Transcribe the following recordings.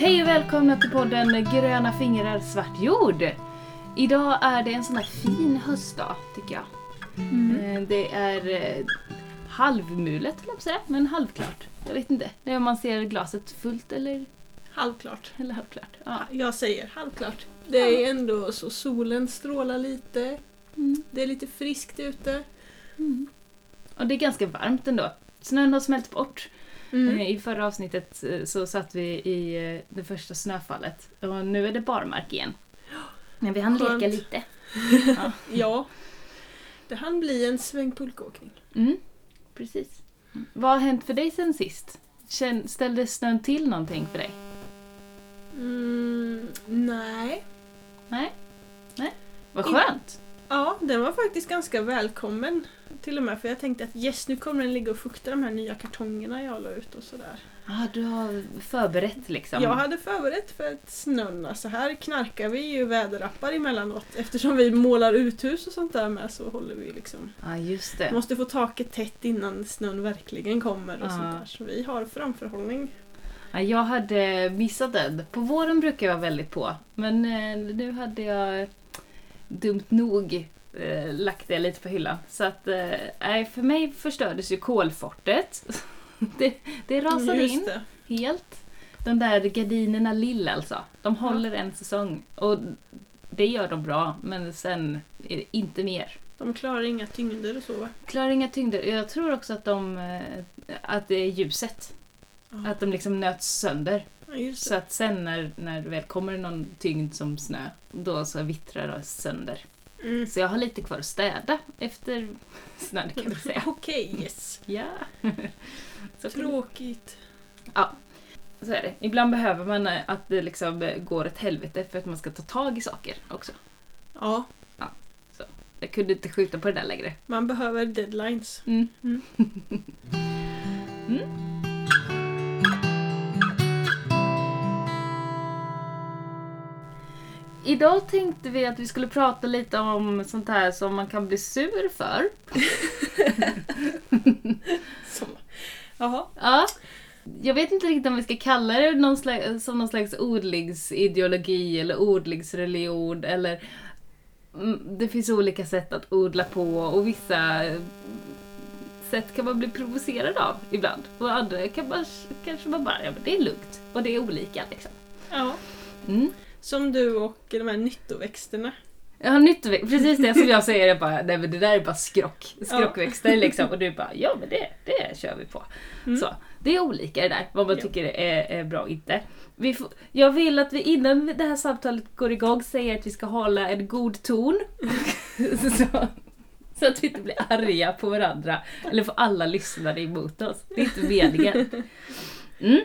Hej och välkomna till podden Gröna fingrar svart jord. Idag är det en sån här fin höstdag tycker jag. Eh, Det är eh, halvmulet höll jag på att säga, men halvklart. Jag vet inte. Det är om man ser glaset fullt eller, Halvklart. eller halvklart. Ja. Jag säger halvklart. Det är ändå så solen strålar lite. Mm. Det är lite friskt ute. Mm. Och det är ganska varmt ändå. Snön har smält bort. Mm. Eh, I förra avsnittet eh, så satt vi i eh, det första snöfallet och nu är det barmark igen. Men vi hann Skönt. leka lite. Ja. Ja. Det hann bli en sväng pulkåkning. Mm, precis. Vad har hänt för dig sen sist? Känn, ställde snön till någonting för dig? Mm, nej. Nej? Nej? Vad skönt! Ja, den var faktiskt ganska välkommen. Till och med för jag tänkte att yes, nu kommer den ligga och fukta de här nya kartongerna jag la ut och sådär. Ah, du har förberett liksom. Jag hade förberett för ett snön. Alltså här knarkar vi ju väderappar emellanåt. Eftersom vi målar uthus och sånt där med så håller vi liksom Ja, just det. Måste få taket tätt innan snön verkligen kommer och Ja. sånt där. Så vi har framförhållning. Ja, jag hade missat den. På våren brukar jag vara väldigt på. Men eh, nu hade jag dumt nog eh, lagt det lite på hyllan. Så att, eh, för mig förstördes ju kolfortet. det, det rasade in det. helt. De där gardinerna lill alltså. De håller en säsong. Och det gör de bra, men sen är det inte mer. De klarar inga tyngder och så va? Klarar inga tyngder. Jag tror också att de... eh, Att det är ljuset. Ja, Att de liksom nöts sönder. Ja, Så att sen när, när det väl kommer någon tyngd som snö, då så vittrar det sönder. Mm. Så jag har lite kvar att städa efter snön kan man säga. Okej, yes. Ja. Så, Tråkigt. så är det. Ibland behöver man eh, att det liksom eh, går ett helvete för att man ska ta tag i saker också. Ja, Jag kunde inte skjuta på det där längre. man behöver deadlines. Mm. Mm. Idag tänkte vi att vi skulle prata lite om sånt här som man kan bli sur för. Så. Jaha. Ja. Jag vet inte riktigt om vi ska kalla det någon slags, som någon slags odlingsideologi eller odlingsreligion eller Mm, det finns olika sätt att odla på och vissa sätt kan man bli provocerad av ibland. Och andra kan man, kanske man bara, ja men det är lugnt. Och det är olika liksom. Ja. Mm. Som du och de här nyttoväxterna. Jag har nyttoväxt, precis det som jag säger, jag bara, nej men det där är bara skrock. Skrockväxter liksom. Och du bara, ja men det, det kör vi på. Mm. Så, det är olika det där, vad man Ja. tycker är, är bra och inte. Vi får, jag vill att vi innan det här samtalet går igång säger att vi ska hålla en god ton. så, så att vi inte blir arga på varandra. Eller får alla lyssnare emot oss. Det är inte meningen. Mm.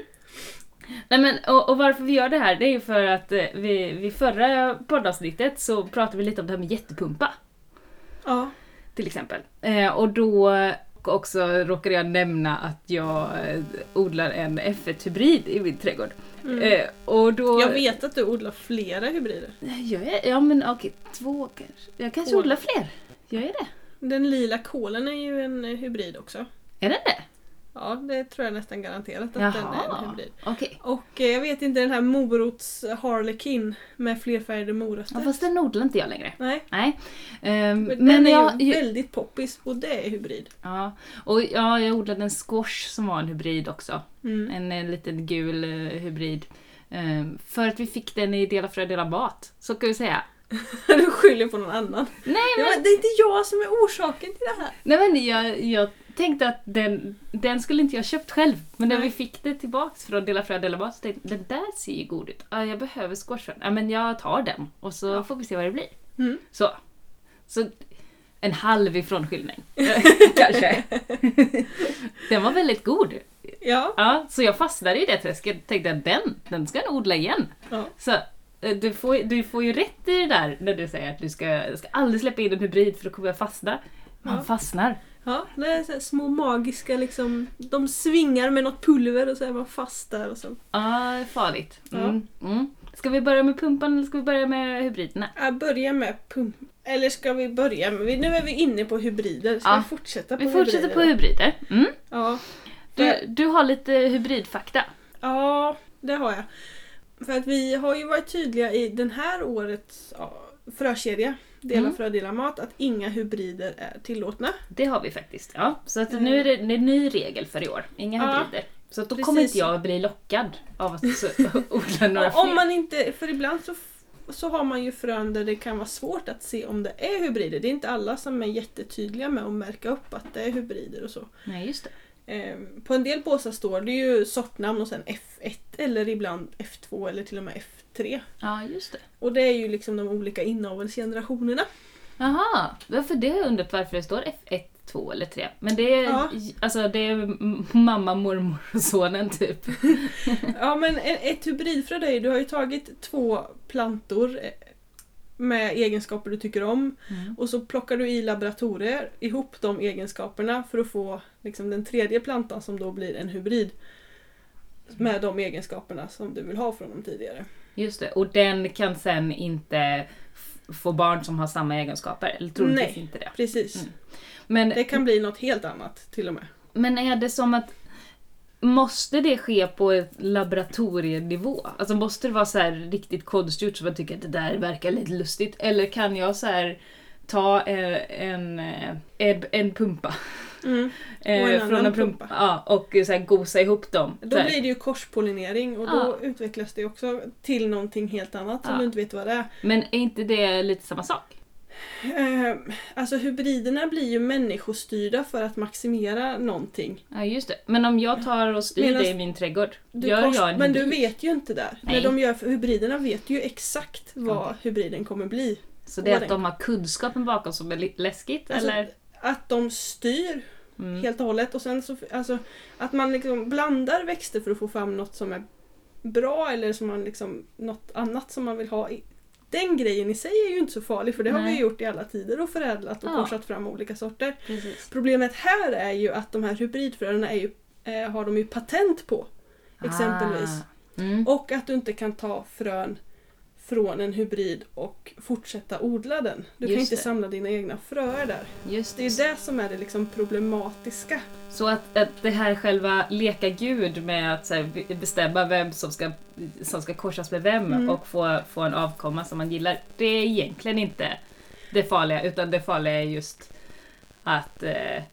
Nej, men, och, och varför vi gör det här, det är ju för att eh, vi, vid förra poddavsnittet så pratade vi lite om det här med jättepumpa Ja. till exempel. Eh, och då också råkade jag nämna att jag eh, odlar en F1-hybrid i min trädgård. Mm. Eh, och då... Jag vet att du odlar flera hybrider. Gör jag? Ja men okej, två kanske. Jag kanske Kål. odlar fler. Gör jag det? Den lila kålen är ju en hybrid också. Är den det? Ja, det tror jag nästan garanterat att den är en hybrid. okej. Och eh, jag vet inte den här morots harlekin med flerfärgade morötter. Ja, fast den odlar inte jag längre. Nej, Nej. Ehm, men, men den är jag... ju väldigt poppis och det är hybrid. Ja, och ja, jag odlade en squash som var en hybrid också. Mm. En, en liten gul eh, hybrid. Ehm, för att vi fick den i dela frö, dela mat. Så kan vi säga. du skyller på någon annan. Nej men, det är inte jag som är orsaken till det här. nej, men jag, jag tänkte att den, den skulle inte jag köpt själv. Men när vi fick det tillbaks från dela frö, dela mat så tänkte jag den där ser ju god ut. Ja, jag behöver squashen. Ja, men jag tar den och så Ja. får vi se vad det blir. Mm. Så. Så en halv ifrån skyllning. Kanske. den var väldigt god. Ja. Ja, så jag fastnade i det träsket tänkte att den, den ska jag nog odla igen. ja. Så eh, du får, du får ju rätt i det där när du säger att du ska, ska aldrig släppa in en hybrid för då kommer jag fastna. Man Ja. fastnar. Ja, det är så små magiska liksom, de svingar med något pulver och så är man fast där och så. Ja, är farligt. Mm. Mm. Ska vi börja med pumpan eller ska vi börja med hybriderna? Jag börjar med pump. Eller ska vi börja med, nu är vi inne på hybrider, ska Ja. vi fortsätta på Vi fortsätter hybrider på hybrider. Mm. Ja. Du, du har lite hybridfakta. Ja, det har jag. För att vi har ju varit tydliga i den här årets ja, frökedja, Dela Mm. frö, dela mat, att inga hybrider är tillåtna. Det har vi faktiskt. Ja. Så att nu är det, en ny regel för i år. Inga Ja, hybrider. Så att då kommer precis. inte jag bli lockad av att odla några fler. om man inte, för ibland så, så har man ju frön där det kan vara svårt att se om det är hybrider. Det är inte alla som är jättetydliga med att märka upp att det är hybrider och så. Nej, just det. Ehm, På en del påsar står det ju sortnamn och sen F1 eller ibland F2 eller till och med F3. Ja, just det. Och det är ju liksom de olika inavelsgenerationerna. Jaha, varför det har jag undrat varför det står F1, 2 eller 3. Men det är, Ja. alltså, det är mamma, mormor och sonen typ. Ja men e- ett hybridfrö är ju, du har ju tagit två plantor eh, med egenskaper du tycker om Mm. och så plockar du i laboratorier ihop de egenskaperna för att få liksom, den tredje plantan som då blir en hybrid med de egenskaperna som du vill ha från dem tidigare. Just det, och den kan sen inte få barn som har samma egenskaper. Eller troligtvis Nej. inte det. Precis. Mm. Men, Det kan bli något helt annat till och med. men är det som att Måste det ske på ett laboratorienivå? Alltså måste det vara så här riktigt konstgjort så man tycker att det där verkar lite lustigt? Eller kan jag så här ta eh, en, eh, en, en pumpa Mm. eh, Och en från en pumpa ja, och så här gosa ihop dem? Då blir det ju korspollinering och då utvecklas det också till någonting helt annat som Ja. du inte vet vad det är. Men är inte det lite samma sak? Eh, alltså hybriderna blir ju människostyrda för att maximera någonting. Ja just det. Men om jag tar och styr Medan det i min trädgård, Du gör kors- jag en men du hybrid? vet ju inte där. Nej. När de gör för hybriderna vet ju exakt vad hybriden kommer bli. Så det är att de har kunskapen bakom som är läskigt Alltså, eller? Att de styr Mm. helt och hållet och sen så, alltså, att man liksom blandar växter för att få fram något som är bra eller som man liksom, något annat som man vill ha. Den grejen i sig är ju inte så farlig för det har Nej. vi gjort i alla tider och förädlat och Ja. korsat fram olika sorter. Precis. Problemet här är ju att de här hybridfröerna är ju, eh, har de ju patent på. Exempelvis. Ah. Mm. Och att du inte kan ta frön från en hybrid och fortsätta odla den. Du kan Just inte det. samla dina egna fröer där. Just Det är det som är det liksom problematiska. Så att, att det här själva leka gud med att här, be- bestämma vem som ska, som ska korsas med vem Mm. och få, få en avkomma som man gillar, det är egentligen inte det farliga utan det farliga är just att, eh,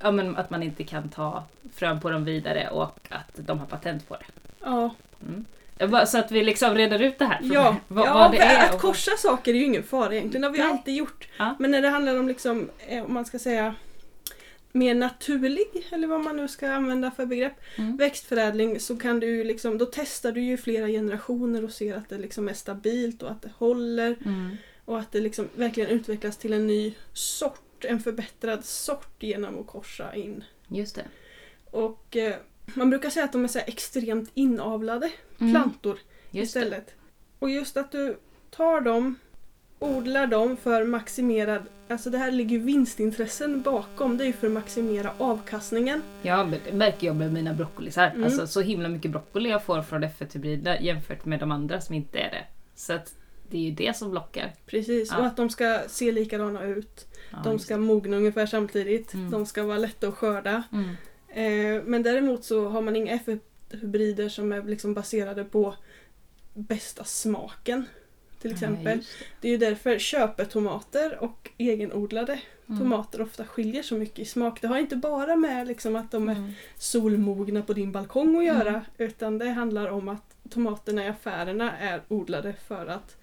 ja, men att man inte kan ta frön på dem vidare och att de har patent på det. Ja, Mm. Så att vi liksom reder ut det här. ja, vad, ja vad det är. att och- korsa saker är ju ingen fara egentligen. Det har vi Nej. alltid gjort. Ja. Men när det handlar om liksom, eh, om man ska säga mer naturlig, eller vad man nu ska använda för begrepp, Mm. växtförädling så kan du liksom, då testar du ju flera generationer och ser att det liksom är stabilt och att det håller. Mm. Och att det liksom verkligen utvecklas till en ny sort, en förbättrad sort genom att korsa in. Just det. Och eh, man brukar säga att de är så extremt inavlade Mm. plantor Just det. istället. Och just att du tar dem, odlar dem för maximerad, alltså det här ligger vinstintressen bakom, det är ju för att maximera avkastningen. Ja, men det märker jag med mina broccolisar. Mm. Alltså så himla mycket broccoli jag får från F1-hybrider jämfört med de andra som inte är det. Så att det är ju det som lockar. Precis, Ja. och att de ska se likadana ut. Ja, de just ska mogna ungefär samtidigt. Mm. De ska vara lätta att skörda. Mm. Eh, men däremot så har man inga F1-hybrider som är liksom baserade på bästa smaken. Till Ja, exempel. just det. Det är ju därför köpetomater och egenodlade Mm. tomater ofta skiljer så mycket i smak. Det har inte bara med liksom att de är Mm. solmogna på din balkong att göra Mm. utan det handlar om att tomaterna i affärerna är odlade för att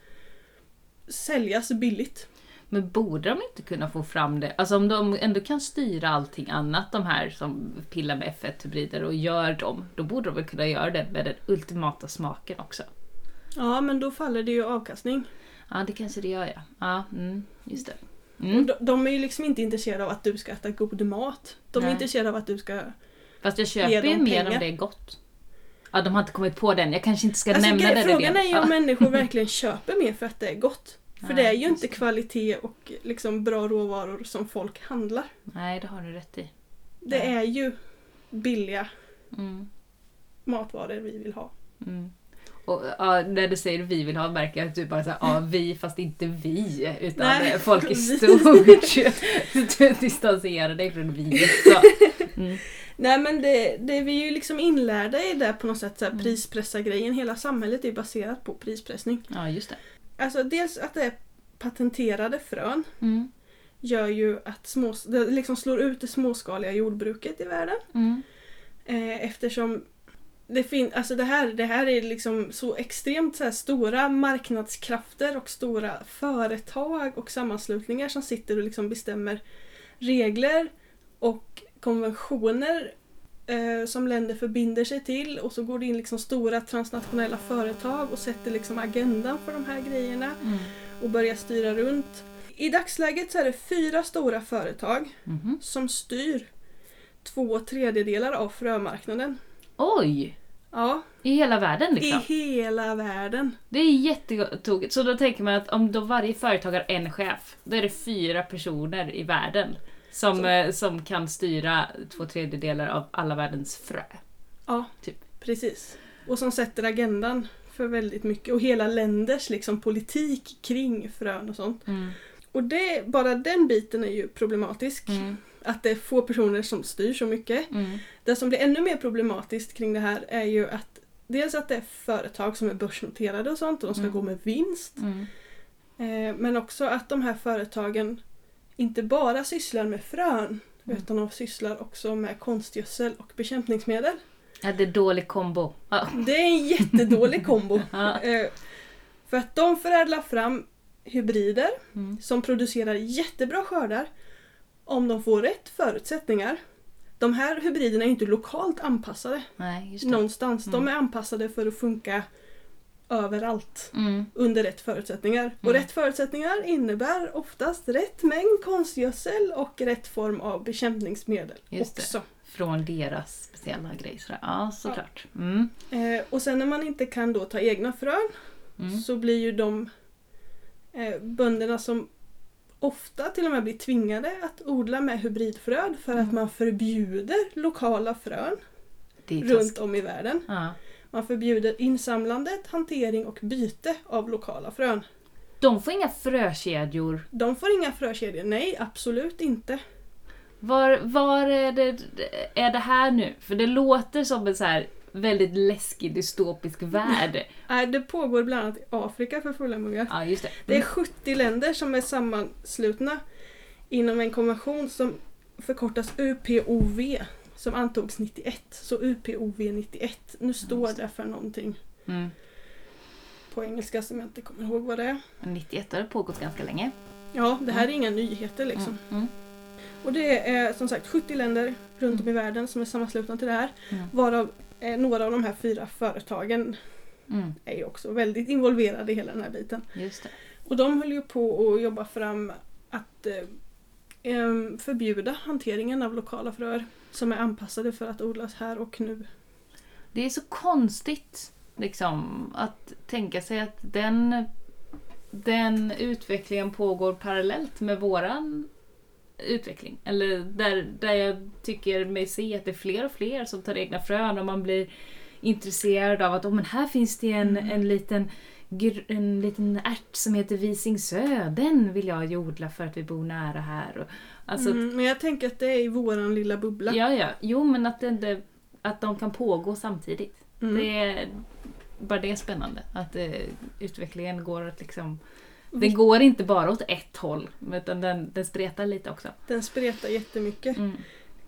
säljas billigt. Men borde de inte kunna få fram det? Alltså om de ändå kan styra allting annat, de här som pillar med F1-hybrider och gör dem, då borde de väl kunna göra det med den ultimata smaken också? Ja men då faller det ju avkastning. Ja, det kanske det gör ja. Ja, mm, just det. Mm. de, de är ju liksom inte intresserade av att du ska äta god mat. De är Nej. intresserade av att du ska... Fast jag köper ju mer pengar. om det är gott. Ja, de har inte kommit på den. Jag kanske inte ska Alltså, nämna det. frågan är ju om människor verkligen köper mer för att det är gott. För Nej, det är ju inte kvalitet och liksom bra råvaror som folk handlar. Nej, det har du rätt i. Det Nej. är ju billiga Mm. matvaror vi vill ha. Mm. Och ja, när du säger vi vill ha märker jag att du bara säger ja vi fast inte vi utan Nej. folk i stort. du distanserar dig från vi. Mm. Nej men det, det vi är ju liksom inlärda i det på något sätt, så här, Mm. prispressargrejen. Hela samhället är baserat på prispressning. Ja, just det. Alltså dels att det är patenterade frön Mm. gör ju att små, det liksom slår ut det småskaliga jordbruket i världen. Mm. Eh, eftersom det, fin- alltså det, här, det här är liksom så extremt så stora marknadskrafter och stora företag och sammanslutningar som sitter och liksom bestämmer regler och konventioner eh, som länder förbinder sig till och så går det in liksom stora transnationella företag och sätter liksom agendan för de här grejerna Mm. och börjar styra runt. I dagsläget så är det fyra stora företag Mhm. som styr två tredjedelar av frömarknaden. Oj! Ja, I hela världen liksom? i hela världen. Det är jättetokigt. Så då tänker man att om då varje företag har en chef, då är det fyra personer i världen som, eh, som kan styra två tredjedelar av alla världens frö. Ja, Typ. precis. Och som sätter agendan för väldigt mycket och hela länders liksom politik kring frön och sånt. Och det, bara den biten är ju problematisk. Mm. Att det är få personer som styr så mycket. Mm. Det som blir ännu mer problematiskt kring det här är ju att dels att det är företag som är börsnoterade och sånt och de ska Mm. gå med vinst. Mm. Eh, men också att de här företagen inte bara sysslar med frön Mm. utan de sysslar också med konstgödsel och bekämpningsmedel. Ja, det är dålig kombo. Ja. Det är en jättedålig kombo. Ja. Eh, för att de förädlar fram hybrider Mm. som producerar jättebra skördar om de får rätt förutsättningar. De här hybriderna är inte lokalt anpassade Nej, någonstans. De Mm. är anpassade för att funka överallt Mm. under rätt förutsättningar. Och Mm. rätt förutsättningar innebär oftast rätt mängd konstgödsel och rätt form av bekämpningsmedel Just det. också. Från deras speciella grej. sådär. Ja, såklart. Mm. Eh, och sen när man inte kan då ta egna frön Mm. så blir ju de eh, bönderna som ofta till och med blir tvingade att odla med hybridfrön för att Mm. man förbjuder lokala frön Det runt om i världen. Ja. Man förbjuder insamlandet, hantering och byte av lokala frön. De får inga frökedjor. De får inga frökedjor. Nej, absolut inte. Var, var är, det, är det här nu? För det låter som en så här väldigt läskig dystopisk värld. Nej, det pågår bland annat i Afrika för fulla muggar. Ja, just det. Det är 70 länder som är sammanslutna inom en konvention som förkortas UPOV som antogs 91. Så UPOV 91. Nu står det för någonting Mm. på engelska som jag inte kommer ihåg vad det är. Men 91 har det pågått ganska länge. Ja, det här är inga nyheter liksom. Mm. Mm. Och det är som sagt 70 länder runt om i världen som är sammanslutna till det här. Mm. Varav eh, några av de här fyra företagen Mm. är ju också väldigt involverade i hela den här biten. Just det. Och de höll ju på att jobba fram att eh, förbjuda hanteringen av lokala fröer som är anpassade för att odlas här och nu. Det är så konstigt liksom, att tänka sig att den, den utvecklingen pågår parallellt med våran utveckling. Eller där, där jag tycker mig se att det är fler och fler som tar egna frön och man blir intresserad av att oh, men här finns det en, Mm. en, liten, en liten ärt som heter Visingsö. Den vill jag ju odla för att vi bor nära här. Och, alltså, mm, men jag tänker att det är i våran lilla bubbla. Ja, ja. Jo, men att, det, att de kan pågå samtidigt. Mm. Det är bara det är spännande. Att eh, utvecklingen går att liksom... Vil- går inte bara åt ett håll, utan den, den spretar lite också. Den spretar jättemycket. Mm.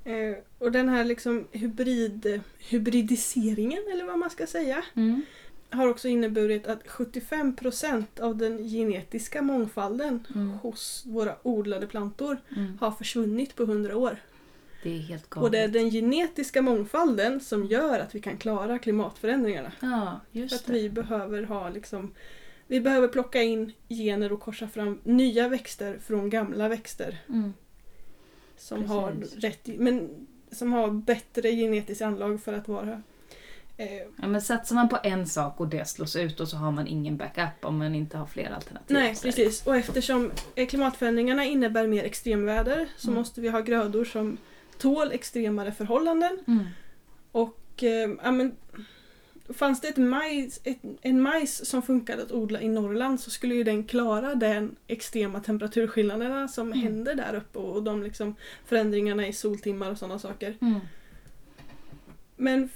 Eh, och den här liksom hybrid, hybridiseringen, eller vad man ska säga, Mm. Har också inneburit att 75% av den genetiska mångfalden Mm. hos våra odlade plantor Mm. har försvunnit på 100 år. Det är helt Och det är galet. den genetiska mångfalden som gör att vi kan klara klimatförändringarna. Ja, För just att det. vi behöver ha liksom vi behöver plocka in gener och korsa fram nya växter från gamla växter Mm. som Precis. har, rätt, men som har bättre genetiskt anlag för att vara Ja, men satsar man på en sak och det slås ut och så har man ingen backup om man inte har fler alternativ. Nej, precis. Och eftersom eh, klimatförändringarna innebär mer extremväder så Mm. måste vi ha grödor som tål extremare förhållanden. Mm. Och eh, ja, men, fanns det ett majs, ett, en majs som funkade att odla i Norrland så skulle ju den klara den extrema temperaturskillnaderna som Mm. händer där uppe och de liksom förändringarna i soltimmar och sådana saker. Mm. Men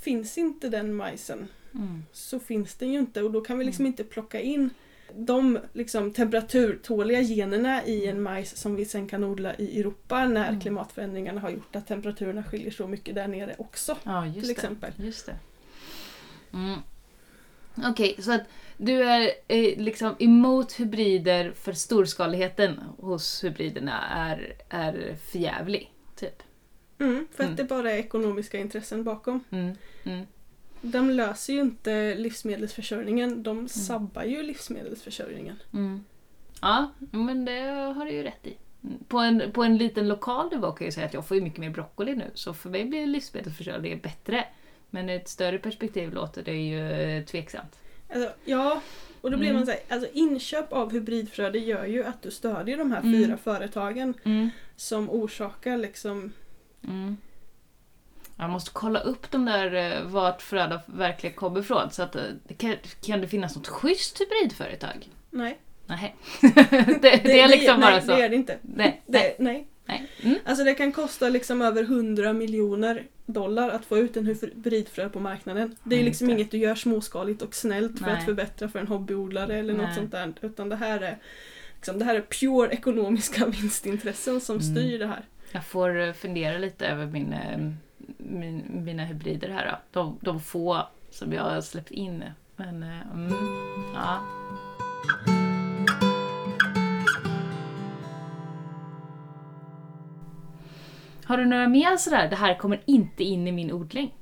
finns inte den majsen Mm. så finns den ju inte och då kan vi liksom inte plocka in de liksom, temperaturtåliga generna i en majs som vi sen kan odla i Europa när Mm. klimatförändringarna har gjort att temperaturerna skiljer så mycket där nere också. Ja, just Till det. exempel. Just det. Mm. Okej, så att du är eh, liksom emot hybrider för storskaligheten hos hybriderna är, är förjävlig, typ. Mm, för Mm. att det bara är ekonomiska intressen bakom. Mm. Mm. De löser ju inte livsmedelsförsörjningen, de sabbar ju livsmedelsförsörjningen. Mm. Ja, men det har du ju rätt i. Mm. På en, på en liten lokal nivå kan jag säga att jag får ju mycket mer broccoli nu, så för mig blir livsmedelsförsörjningen bättre. Men i ett större perspektiv låter det ju tveksamt. Alltså, ja, och då blir Mm. man såhär, alltså inköp av hybridfröde gör ju att du stödjer de här Mm. fyra företagen Mm. som orsakar liksom Mm. Jag måste kolla upp de där eh, vart fröda verkligen kommer ifrån. Så att, eh, kan, kan det finnas något schysst hybridföretag? Nej. Nej. det, det, är liksom bara nej, så. det är det inte. Nej. nej, Det, nej. nej. Mm. Alltså det kan kosta liksom över 100 miljoner dollar att få ut en hybridfrö på marknaden. Det är liksom inget du gör småskaligt och snällt för Nej. att förbättra för en hobbyodlare eller något Nej. sånt där. Utan det här är liksom, det här är pure ekonomiska vinstintressen som Mm. styr det här. Jag får eh, fundera lite över min, eh, min, mina hybrider här då. De, de få som jag har släppt in. Men, eh, mm, ja. Har du några mer sådär, det här kommer inte in i min odling?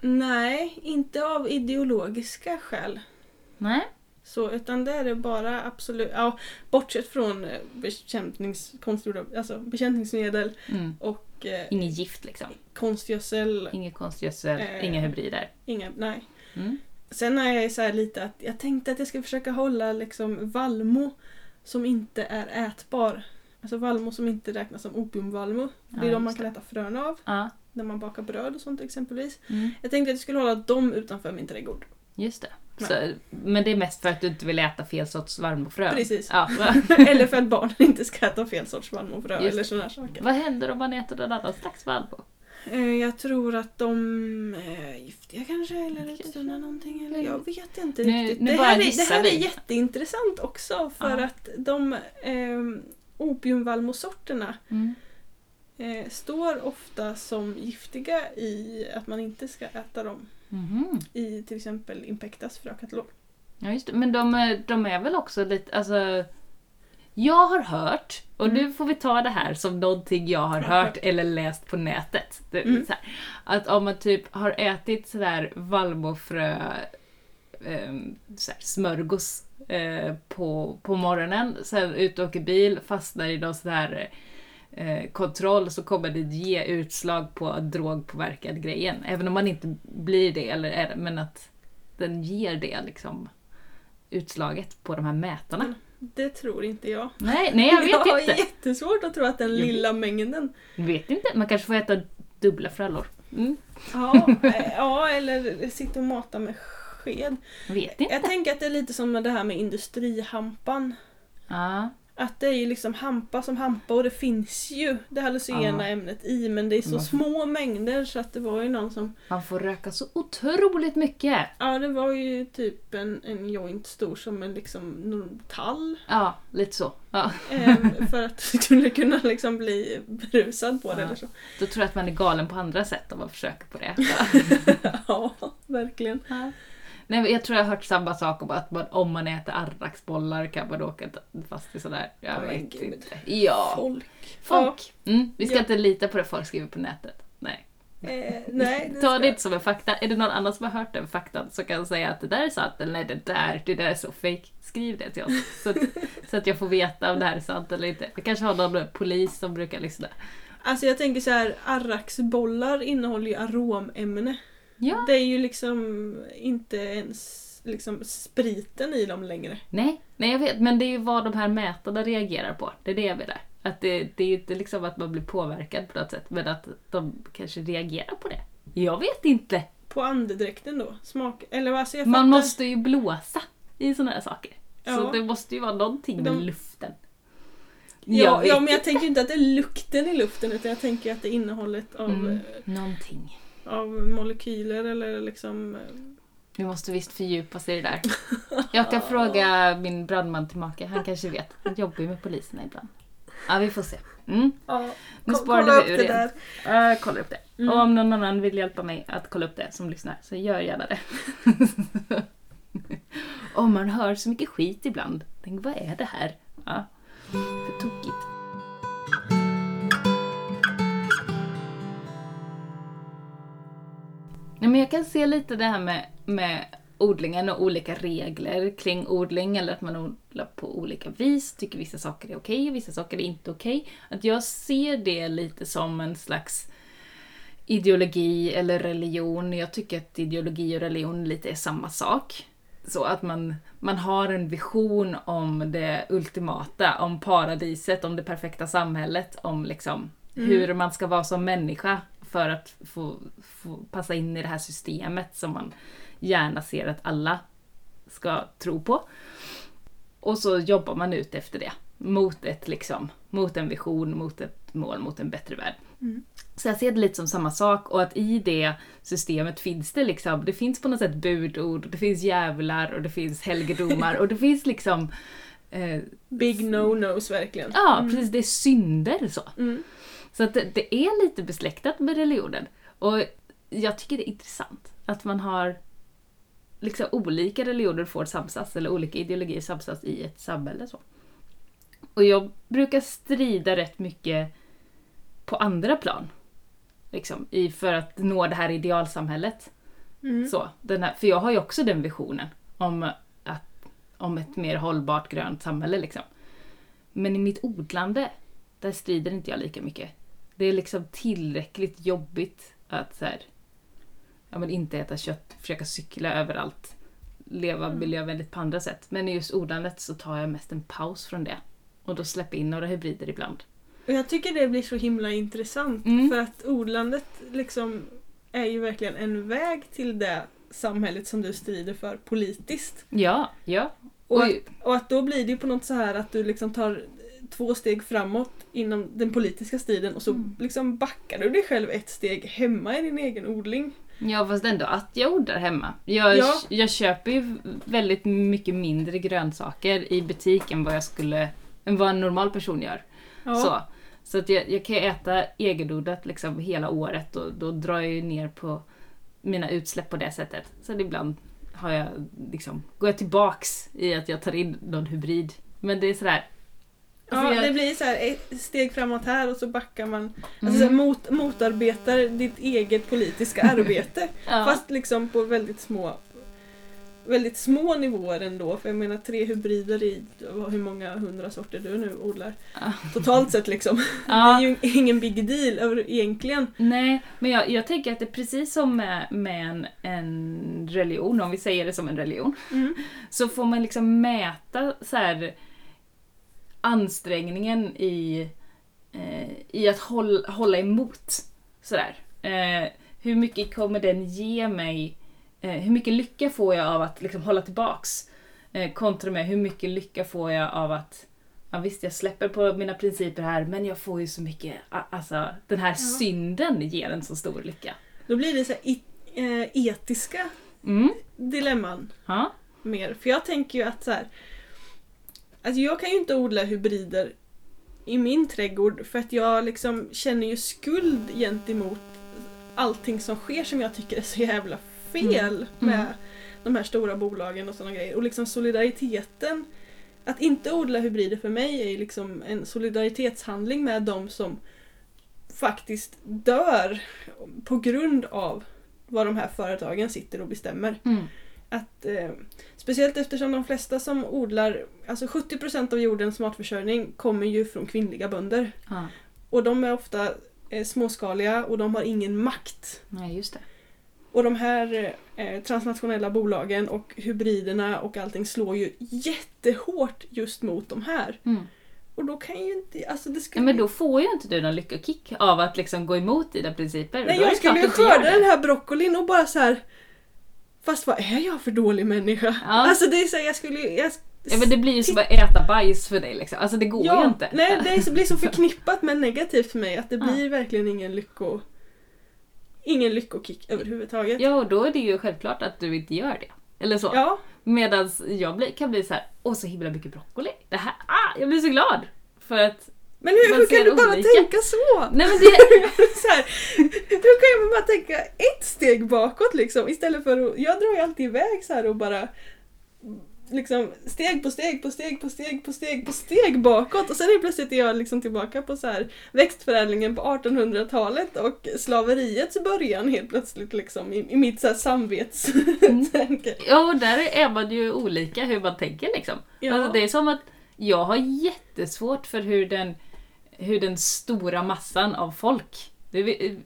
Nej, inte av ideologiska skäl. Nej? Så, utan det är det bara absolut, ja, bortsett från eh, bekämpnings, konstgjorda, alltså bekämpningsmedel Mm. och eh, Inget gift liksom. konstgödsel, Ingen konstgödsel, Eh. inga hybrider. inga, nej. Mm. Sen är jag så här lite att jag tänkte att jag ska försöka hålla liksom vallmo som inte är ätbar. Alltså vallmo som inte räknas som opiumvallmo. Det är Ja, de man kan äta fröna av Ja. när man bakar bröd och sånt exempelvis. Mm. Jag tänkte att jag skulle hålla dem utanför min trädgård. Just det. Så, men det är mest för att du inte vill äta fel sorts vallmofrön? Precis. Ja. eller för att barnen inte ska äta fel sorts vallmofrö Just eller sådana saker. Vad händer om man äter någon annan slags vallmo? Eh, Jag tror att de är giftiga kanske eller utsöndrar någonting. Eller jag vet inte Nu- riktigt. nu det, här är, det här är jätteintressant också för Ja. att de eh, opiumvallmosorterna Mm. eh, står ofta som giftiga i att man inte ska äta dem Mhm. i till exempel Impectas frökatalog. Ja, just det. Men de, är- de är väl också lite, alltså... Jag har hört, och Mm. nu får vi ta det här som någonting jag har hört eller läst på nätet. Det, Mm. här, att om man typ har ätit sådär vallmofrö eh, så här, smörgås eh, på, på morgonen, sen ut och åker bil, fastnar i någon sån här eh, kontroll så kommer det ge utslag på drogpåverkad grejen. Även om man inte blir det, eller är det, men att den ger det liksom utslaget på de här mätarna. Mm. Det tror inte jag. Nej, nej jag vet jag har inte. jättesvårt att tro att den Jag- lilla mängden Jag vet inte, man kanske får äta dubbla frallor. Mm. Ja, eh, ja eller sitta och mata med sked. Jag vet inte. Jag tänker att det är lite som det här med industrihampan. Ja, Att det är ju liksom hampa som hampa och det finns ju det hallucinogena ämnet i men det är så små mängder så att det var ju någon som... man får röka så otroligt mycket. Ja det var ju typ en, en joint stor som en liksom tall. Ja, lite så. Ja. Eh, för att du skulle kunna liksom bli berusad på det Ja. eller så. Då tror jag att man är galen på andra sätt om man försöker på det. Ja, verkligen. Ja. Nej, jag tror jag har hört samma sak om att man, om man äter arraksbollar kan man åka fast i sådär. Jag Ja, men vet gud. inte. Ja, Folk. folk. Mm, vi ska Ja. inte lita på det folk skriver på nätet. Nej. Eh, nej, Ta ska- det inte som en fakta. Är det någon annan som har hört den faktan så kan säga att det där är sant eller nej det där, det där är så fake. Skriv det till oss. Så att, så att jag får veta om det här är sant eller inte. Vi kanske har någon polis som brukar lyssna. Alltså jag tänker så här, arraksbollar innehåller ju aromämne. Ja. Det är ju liksom inte ens liksom spriten i dem längre. Nej, nej jag vet. Men det är ju vad de här mätarna reagerar på. Det är det jag menar. Att det, det är ju inte liksom att man blir påverkad på något sätt, men att de kanske reagerar på det. Jag vet inte. På andedräkten då? Smak... Eller vad? Alltså jag Man fattar- måste ju blåsa i sådana här saker. Så Ja. det måste ju vara någonting med De- luften. Ja, ja, men jag tänker inte att det är lukten i luften utan jag tänker att det är innehållet av... Mm, eh, någonting. Av molekyler eller liksom... eh, Vi måste visst fördjupa sig i det där. Jag kan fråga min brandman till maka, han kanske vet. Han jobbar ju med poliserna ibland. Ja, vi får se. Mm. Ja, Nu sparade kolla vi upp ur det där. Jag kollar upp det. Mm. Och om någon annan vill hjälpa mig att kolla upp det som lyssnar, så gör gärna det. Om man hör så mycket skit ibland, tänk vad är det här? Ja, för tokigt. Nej, men jag kan se lite det här med, med odlingen och olika regler kring odling eller att man odlar på olika vis. Tycker vissa saker är okej och vissa saker är inte okej. Att jag ser det lite som en slags ideologi eller religion. Jag tycker att ideologi och religion lite är samma sak. Så att man, man har en vision om det ultimata, om paradiset, om det perfekta samhället, om liksom hur man ska vara som människa för att få, få passa in i det här systemet som man gärna ser att alla ska tro på. Och så jobbar man ut efter det. Mot ett liksom, mot en vision, mot ett mål, mot en bättre värld. Så jag ser det lite som samma sak och att i det systemet finns det liksom, det finns på något sätt budord, det finns djävlar och det finns helgedomar och det finns liksom eh, Big no-nos verkligen. Ja, precis. Det är synder så. Mm. Så att det, det är lite besläktat med religionen. Och jag tycker det är intressant att man har liksom olika religioner får samsas, eller olika ideologier samsas i ett samhälle. Så. Och jag brukar strida rätt mycket på andra plan. Liksom, i, för att nå det här idealsamhället. Mm. Så, den här, för jag har ju också den visionen om, att, om ett mer hållbart grönt samhälle. Liksom. Men i mitt odlande, där strider inte jag lika mycket. Det är liksom tillräckligt jobbigt att så här, ja, men inte äta kött, försöka cykla överallt, leva miljövänligt på andra sätt. Men i just odlandet så tar jag mest en paus från det. Och då släpper in några hybrider ibland. Och jag tycker det blir så himla intressant Mm. för att odlandet liksom är ju verkligen en väg till det samhället som du strider för politiskt. Ja, ja. Och, Oj. och att då blir det ju på något så här att du liksom tar två steg framåt inom den politiska striden och så Mm. liksom backar du dig själv ett steg hemma i din egen odling. Ja fast ändå att jag odlar hemma. Jag, Ja. jag köper ju väldigt mycket mindre grönsaker i butik än vad jag skulle, än vad en normal person gör. Ja. Så, så att jag, jag kan ju äta egenodlat liksom hela året och då drar jag ju ner på mina utsläpp på det sättet. Så ibland har jag liksom, går jag tillbaks i att jag tar in någon hybrid. Men det är sådär... alltså Ja, jag- det blir så här ett steg framåt här och så backar man. Alltså Mm. här, mot, motarbetar ditt eget politiska arbete. ja. Fast liksom på väldigt små väldigt små nivåer ändå. För jag menar tre hybrider i hur många hundra sorter du nu odlar. Totalt sett liksom. Ja. Det är ju ingen big deal över- egentligen. Nej, men jag, jag tänker att det är precis som med, med en, en religion, om vi säger det som en religion, Mm. så får man liksom mäta så här, ansträngningen i, eh, i att håll, hålla emot. Sådär. Eh, hur mycket kommer den ge mig? Eh, hur mycket lycka får jag av att liksom hålla tillbaks? Eh, kontra med hur mycket lycka får jag av att Ja visst, jag släpper på mina principer här men jag får ju så mycket, alltså den här synden ger en så stor lycka. Då blir det så här i, eh, etiska Mm. dilemman Ja. mer. För jag tänker ju att så här. Alltså jag kan ju inte odla hybrider i min trädgård för att jag liksom känner ju skuld gentemot allting som sker som jag tycker är så jävla fel med Mm. de här stora bolagen och sådana grejer. Och liksom solidariteten att inte odla hybrider för mig är liksom en solidaritetshandling med de som faktiskt dör på grund av vad de här företagen sitter och bestämmer. Mm. Att, eh, speciellt eftersom de flesta som odlar, alltså 70% av jordens matförsörjning kommer ju från kvinnliga bönder. ja. Och de är ofta eh, småskaliga och de har ingen makt. Nej, just det. Och de här eh, transnationella bolagen och hybriderna och allting slår ju jättehårt just mot de här. Mm. Och då kan ju inte, alltså det skulle men då får ju inte du någon lyckokick av att liksom gå emot dina principer. Nej jag skulle ju skörda den här broccolin och bara så här. Fast vad är jag för dålig människa? Ja. Alltså det är så här, jag skulle jag, Ja men det blir ju som att äta bajs för dig liksom. Alltså det går ja, ju inte. Nej, det blir så förknippat med negativt för mig att det Ja. blir verkligen ingen lycko... ingen lyckokick överhuvudtaget. Ja, och då är det ju självklart att du inte gör det. Eller så. Ja, Medan jag blir, kan bli så här, åh så himla mycket broccoli. Det här, ah, jag blir så glad! För att, men hur, hur kan du bara olika. tänka så? nej men det, så här, hur kan man bara tänka ett steg bakåt liksom istället för att... Jag drar ju alltid iväg så här och bara liksom steg på steg på steg på steg på steg på steg bakåt och sen är plötsligt är jag liksom tillbaka på så här växtförädlingen på 1800-talet och slaveriets början helt plötsligt liksom i, i mitt så här samvetstänke. ja och där är man ju olika hur man tänker liksom. Ja. Alltså, det är som att jag har jättesvårt för hur den, hur den stora massan av folk det,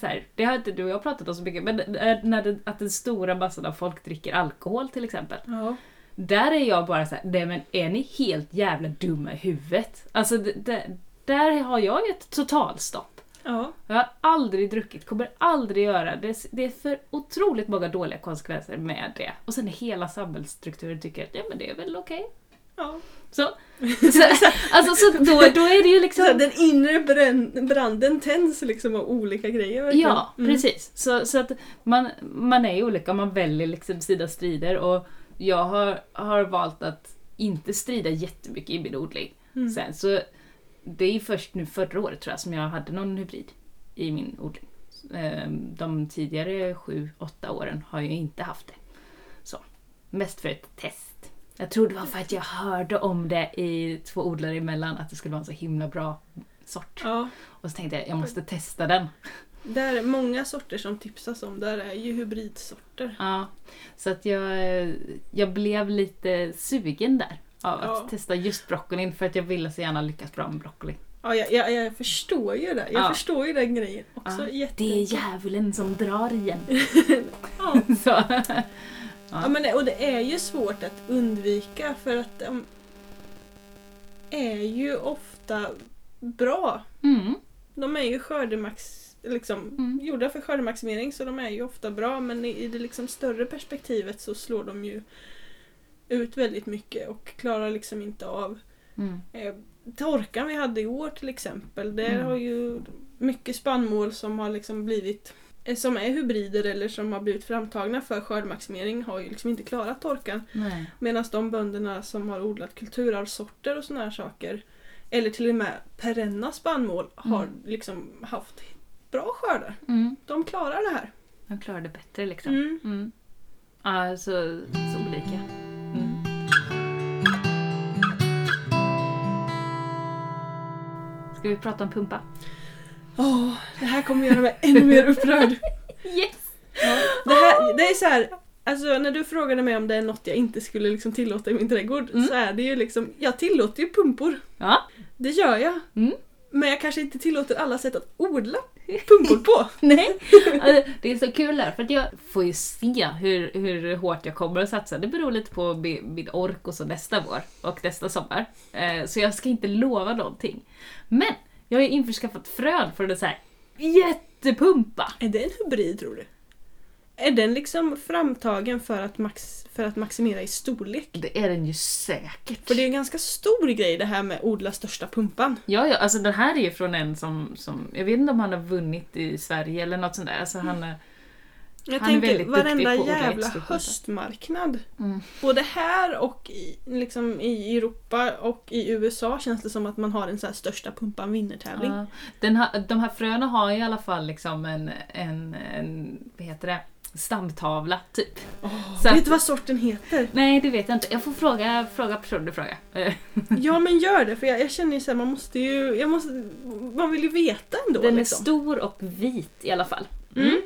så här, det har inte du och jag pratat om så mycket, men när det, att den stora massan av folk dricker alkohol till exempel. Ja. Där är jag bara såhär, nej men är ni helt jävla dumma i huvudet? Alltså det, det, där har jag ett totalstopp. Ja. Jag har aldrig druckit, kommer aldrig göra. Det, det är för otroligt många dåliga konsekvenser med det. Och sen hela samhällsstrukturen tycker att ja men det är väl okej. ja. Så, så, alltså, så då, då är det ju Så liksom... här, den inre branden tänds liksom av olika grejer verkligen. Ja, Mm. precis. Så, så att man, man är olika, man väljer liksom sina strider och jag har, har valt att inte strida jättemycket i min odling. Mm. Sen så, det är ju först nu förra året tror jag som jag hade någon hybrid i min odling. Ehm, De tidigare sju, åtta åren har jag inte haft det. Så, mest för ett test. Jag tror det var för att jag hörde om det i två odlare emellan, att det skulle vara en så himla bra sort. Ja. Och så tänkte jag, jag måste testa den. Där är många sorter som tipsas om, där är ju hybridsorter. Ja, så att jag, jag blev lite sugen där av att Ja. testa just broccolin för att jag ville så gärna lyckas bra med broccoli. Ja, jag, jag, jag förstår ju det. Jag Ja. förstår ju den grejen också. Ja. Det är djävulen som drar igen. ja. Så. Ja, men det, och det är ju svårt att undvika för att de är ju ofta bra. Mm. De är ju skördemax... Liksom, Mm. gjorda för skördemaximering så de är ju ofta bra men i, det liksom större perspektivet så slår de ju ut väldigt mycket och klarar liksom inte av Mm. Eh, torkan vi hade i år till exempel, där Mm. har ju mycket spannmål som har liksom blivit som är hybrider eller som har blivit framtagna för skördemaximering har ju liksom inte klarat torkan. Medan de bönderna som har odlat kulturarvssorter och såna här saker eller till och med perenna spannmål har Mm. liksom haft bra skördar. Mm. De klarar det här. Jag klarar det bättre liksom. Mm. Mm. Ja, så, så olika. Mm. Ska vi prata om pumpa? Åh, det här kommer göra mig ännu mer upprörd. Yes! Det, här, det är så här, alltså när du frågade mig om det är något jag inte skulle liksom tillåta i min trädgård Mm. så är det ju liksom, jag tillåter ju pumpor. Ja. Det gör jag. Mm. Men jag kanske inte tillåter alla sätt att odla pumpor på. Nej, alltså, det är så kul där för att jag får ju se hur, hur hårt jag kommer att satsa. Det beror lite på min, min ork och så nästa vår och nästa sommar. Eh, så jag ska inte lova någonting. Men jag har ju införskaffat frön för en så här jättepumpa. Är det en hybrid tror du? Är den liksom framtagen för att, max, för att maximera i storlek? Det är den ju säkert. För det är en ganska stor grej det här med odla största pumpan. Ja, ja, alltså den här är ju från en som, som, jag vet inte om han har vunnit i Sverige eller något sånt där. Alltså han är, Jag Han är tänker väldigt duktig varenda på att odla jävla extra höstmarknad. mm. Både här och i, liksom i Europa och i USA känns det som att man har en så här största pumpan vinner-tävling. Ja, den de här fröna har i alla fall liksom en, en, en vad heter det, stamtavla typ. Så Vet du vad sorten heter? Nej, det vet jag inte. Jag får fråga, fråga personen i fråga. Eh, Ja men gör det för jag, jag känner ju såhär, man måste ju, jag måste, man vill ju veta ändå Den är liksom. stor och vit i alla fall. Mm.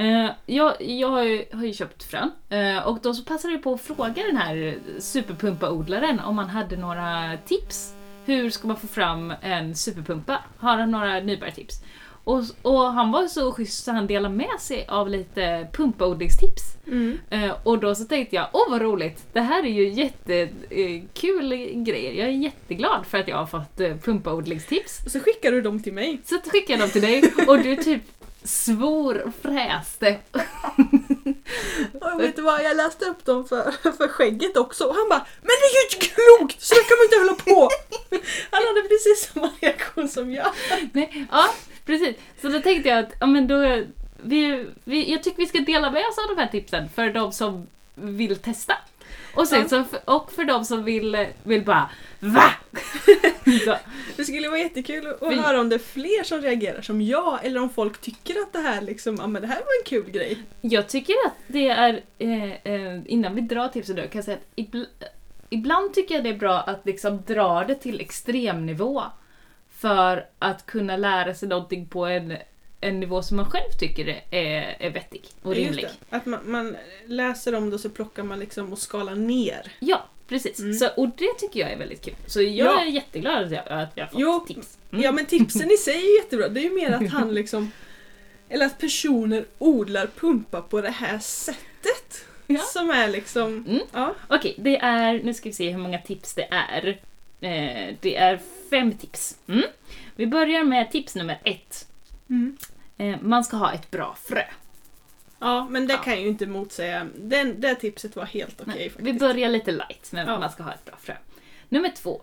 Eh, jag jag har, ju, har ju köpt frön eh, och då så passade jag på att fråga den här superpumpa-odlaren om han hade några tips. Hur ska man få fram en superpumpa? Har han några nybörjartips? Och, och han var så schysst så han delade med sig av lite pumpaodlingstips. Mm. Eh, och då så tänkte jag, åh vad roligt, det här är ju jättekul grejer. Jag är jätteglad för att jag har fått eh, pumpaodlingstips. Och så skickar du dem till mig. Så att skickade jag dem till dig och du typ svor och fräste. Och vet du vad, jag läste upp dem för, för skägget också och han bara Men det är ju inte klokt! Så kan man inte hålla på! Han hade precis samma reaktion som jag. Nej, ja, precis. Så då tänkte jag att ja, men då, vi, vi, jag tycker vi ska dela med oss av de här tipsen för de som vill testa. Och, sen så, och för de som vill, vill bara VA? så, Det skulle vara jättekul att Vi- höra om det är fler som reagerar som jag eller om folk tycker att det här liksom, ja men det här var en kul grej. jag tycker att det är, eh, eh, innan vi drar tipsen nu, kan jag säga att ibl, ibland tycker jag det är bra att liksom dra det till extremnivå. För att kunna lära sig någonting på en, en nivå som man själv tycker är, är vettig och rimlig. Att man, man läser om det och så plockar man liksom och skalar ner. Ja, precis. Mm. Så, och det tycker jag är väldigt kul. Så jag Ja. är jätteglad att jag, att jag har fått Jo, tips. Mm. Ja men tipsen i sig är jättebra. Det är ju mer att han liksom eller att personer odlar pumpa på det här sättet. Ja. Som är liksom... Mm. Ja. Okej, det är, nu ska vi se hur många tips det är. Eh, det är fem tips. Mm. Vi börjar med tips nummer ett. Mm. Eh, man ska ha ett bra frö. Ja, men det Ja. kan jag ju inte motsäga. Den, det tipset var helt okej Nej, faktiskt. vi börjar lite light, men Ja. man ska ha ett bra frö. Nummer två.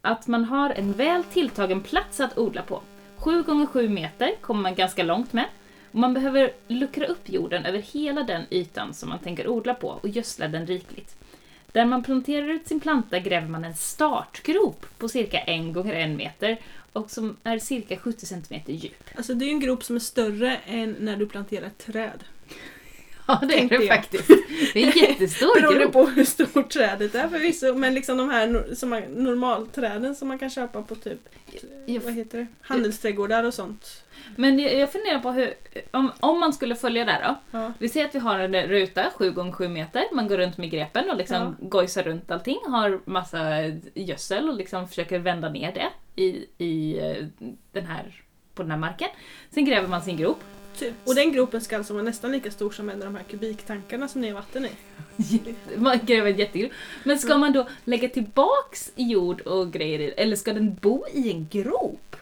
Att man har en väl tilltagen plats att odla på. 7 gånger 7 meter kommer man ganska långt med. Och man behöver luckra upp jorden över hela den ytan som man tänker odla på och gödsla den rikligt. Där man planterar ut sin planta gräver man en startgrop på cirka 1 gånger 1 meter och som är cirka 70 cm djup. Alltså det är ju en grop som är större än när du planterar ett träd. Ja, det är det jag. faktiskt. Det är en jättestor Beroende grop. på hur stort trädet är förvisso. Men liksom de här som man, normalträden som man kan köpa på typ Jag- vad heter det? handelsträdgårdar och sånt. Men jag, jag funderar på hur, om, om man skulle följa där då. Ja. Vi säger att vi har en ruta 7 gånger 7 meter, man går runt med grepen och liksom gojsar runt allting, har massa gödsel och liksom försöker vända ner det i, i eh, den här, på den här marken. Sen gräver man sin grop. Typ. Och den gropen ska alltså vara nästan lika stor som en av de här kubiktankarna som ni har vatten i. Man gräver en jättegrop. Men ska man då lägga tillbaks jord och grejer i eller ska den bo i en grop?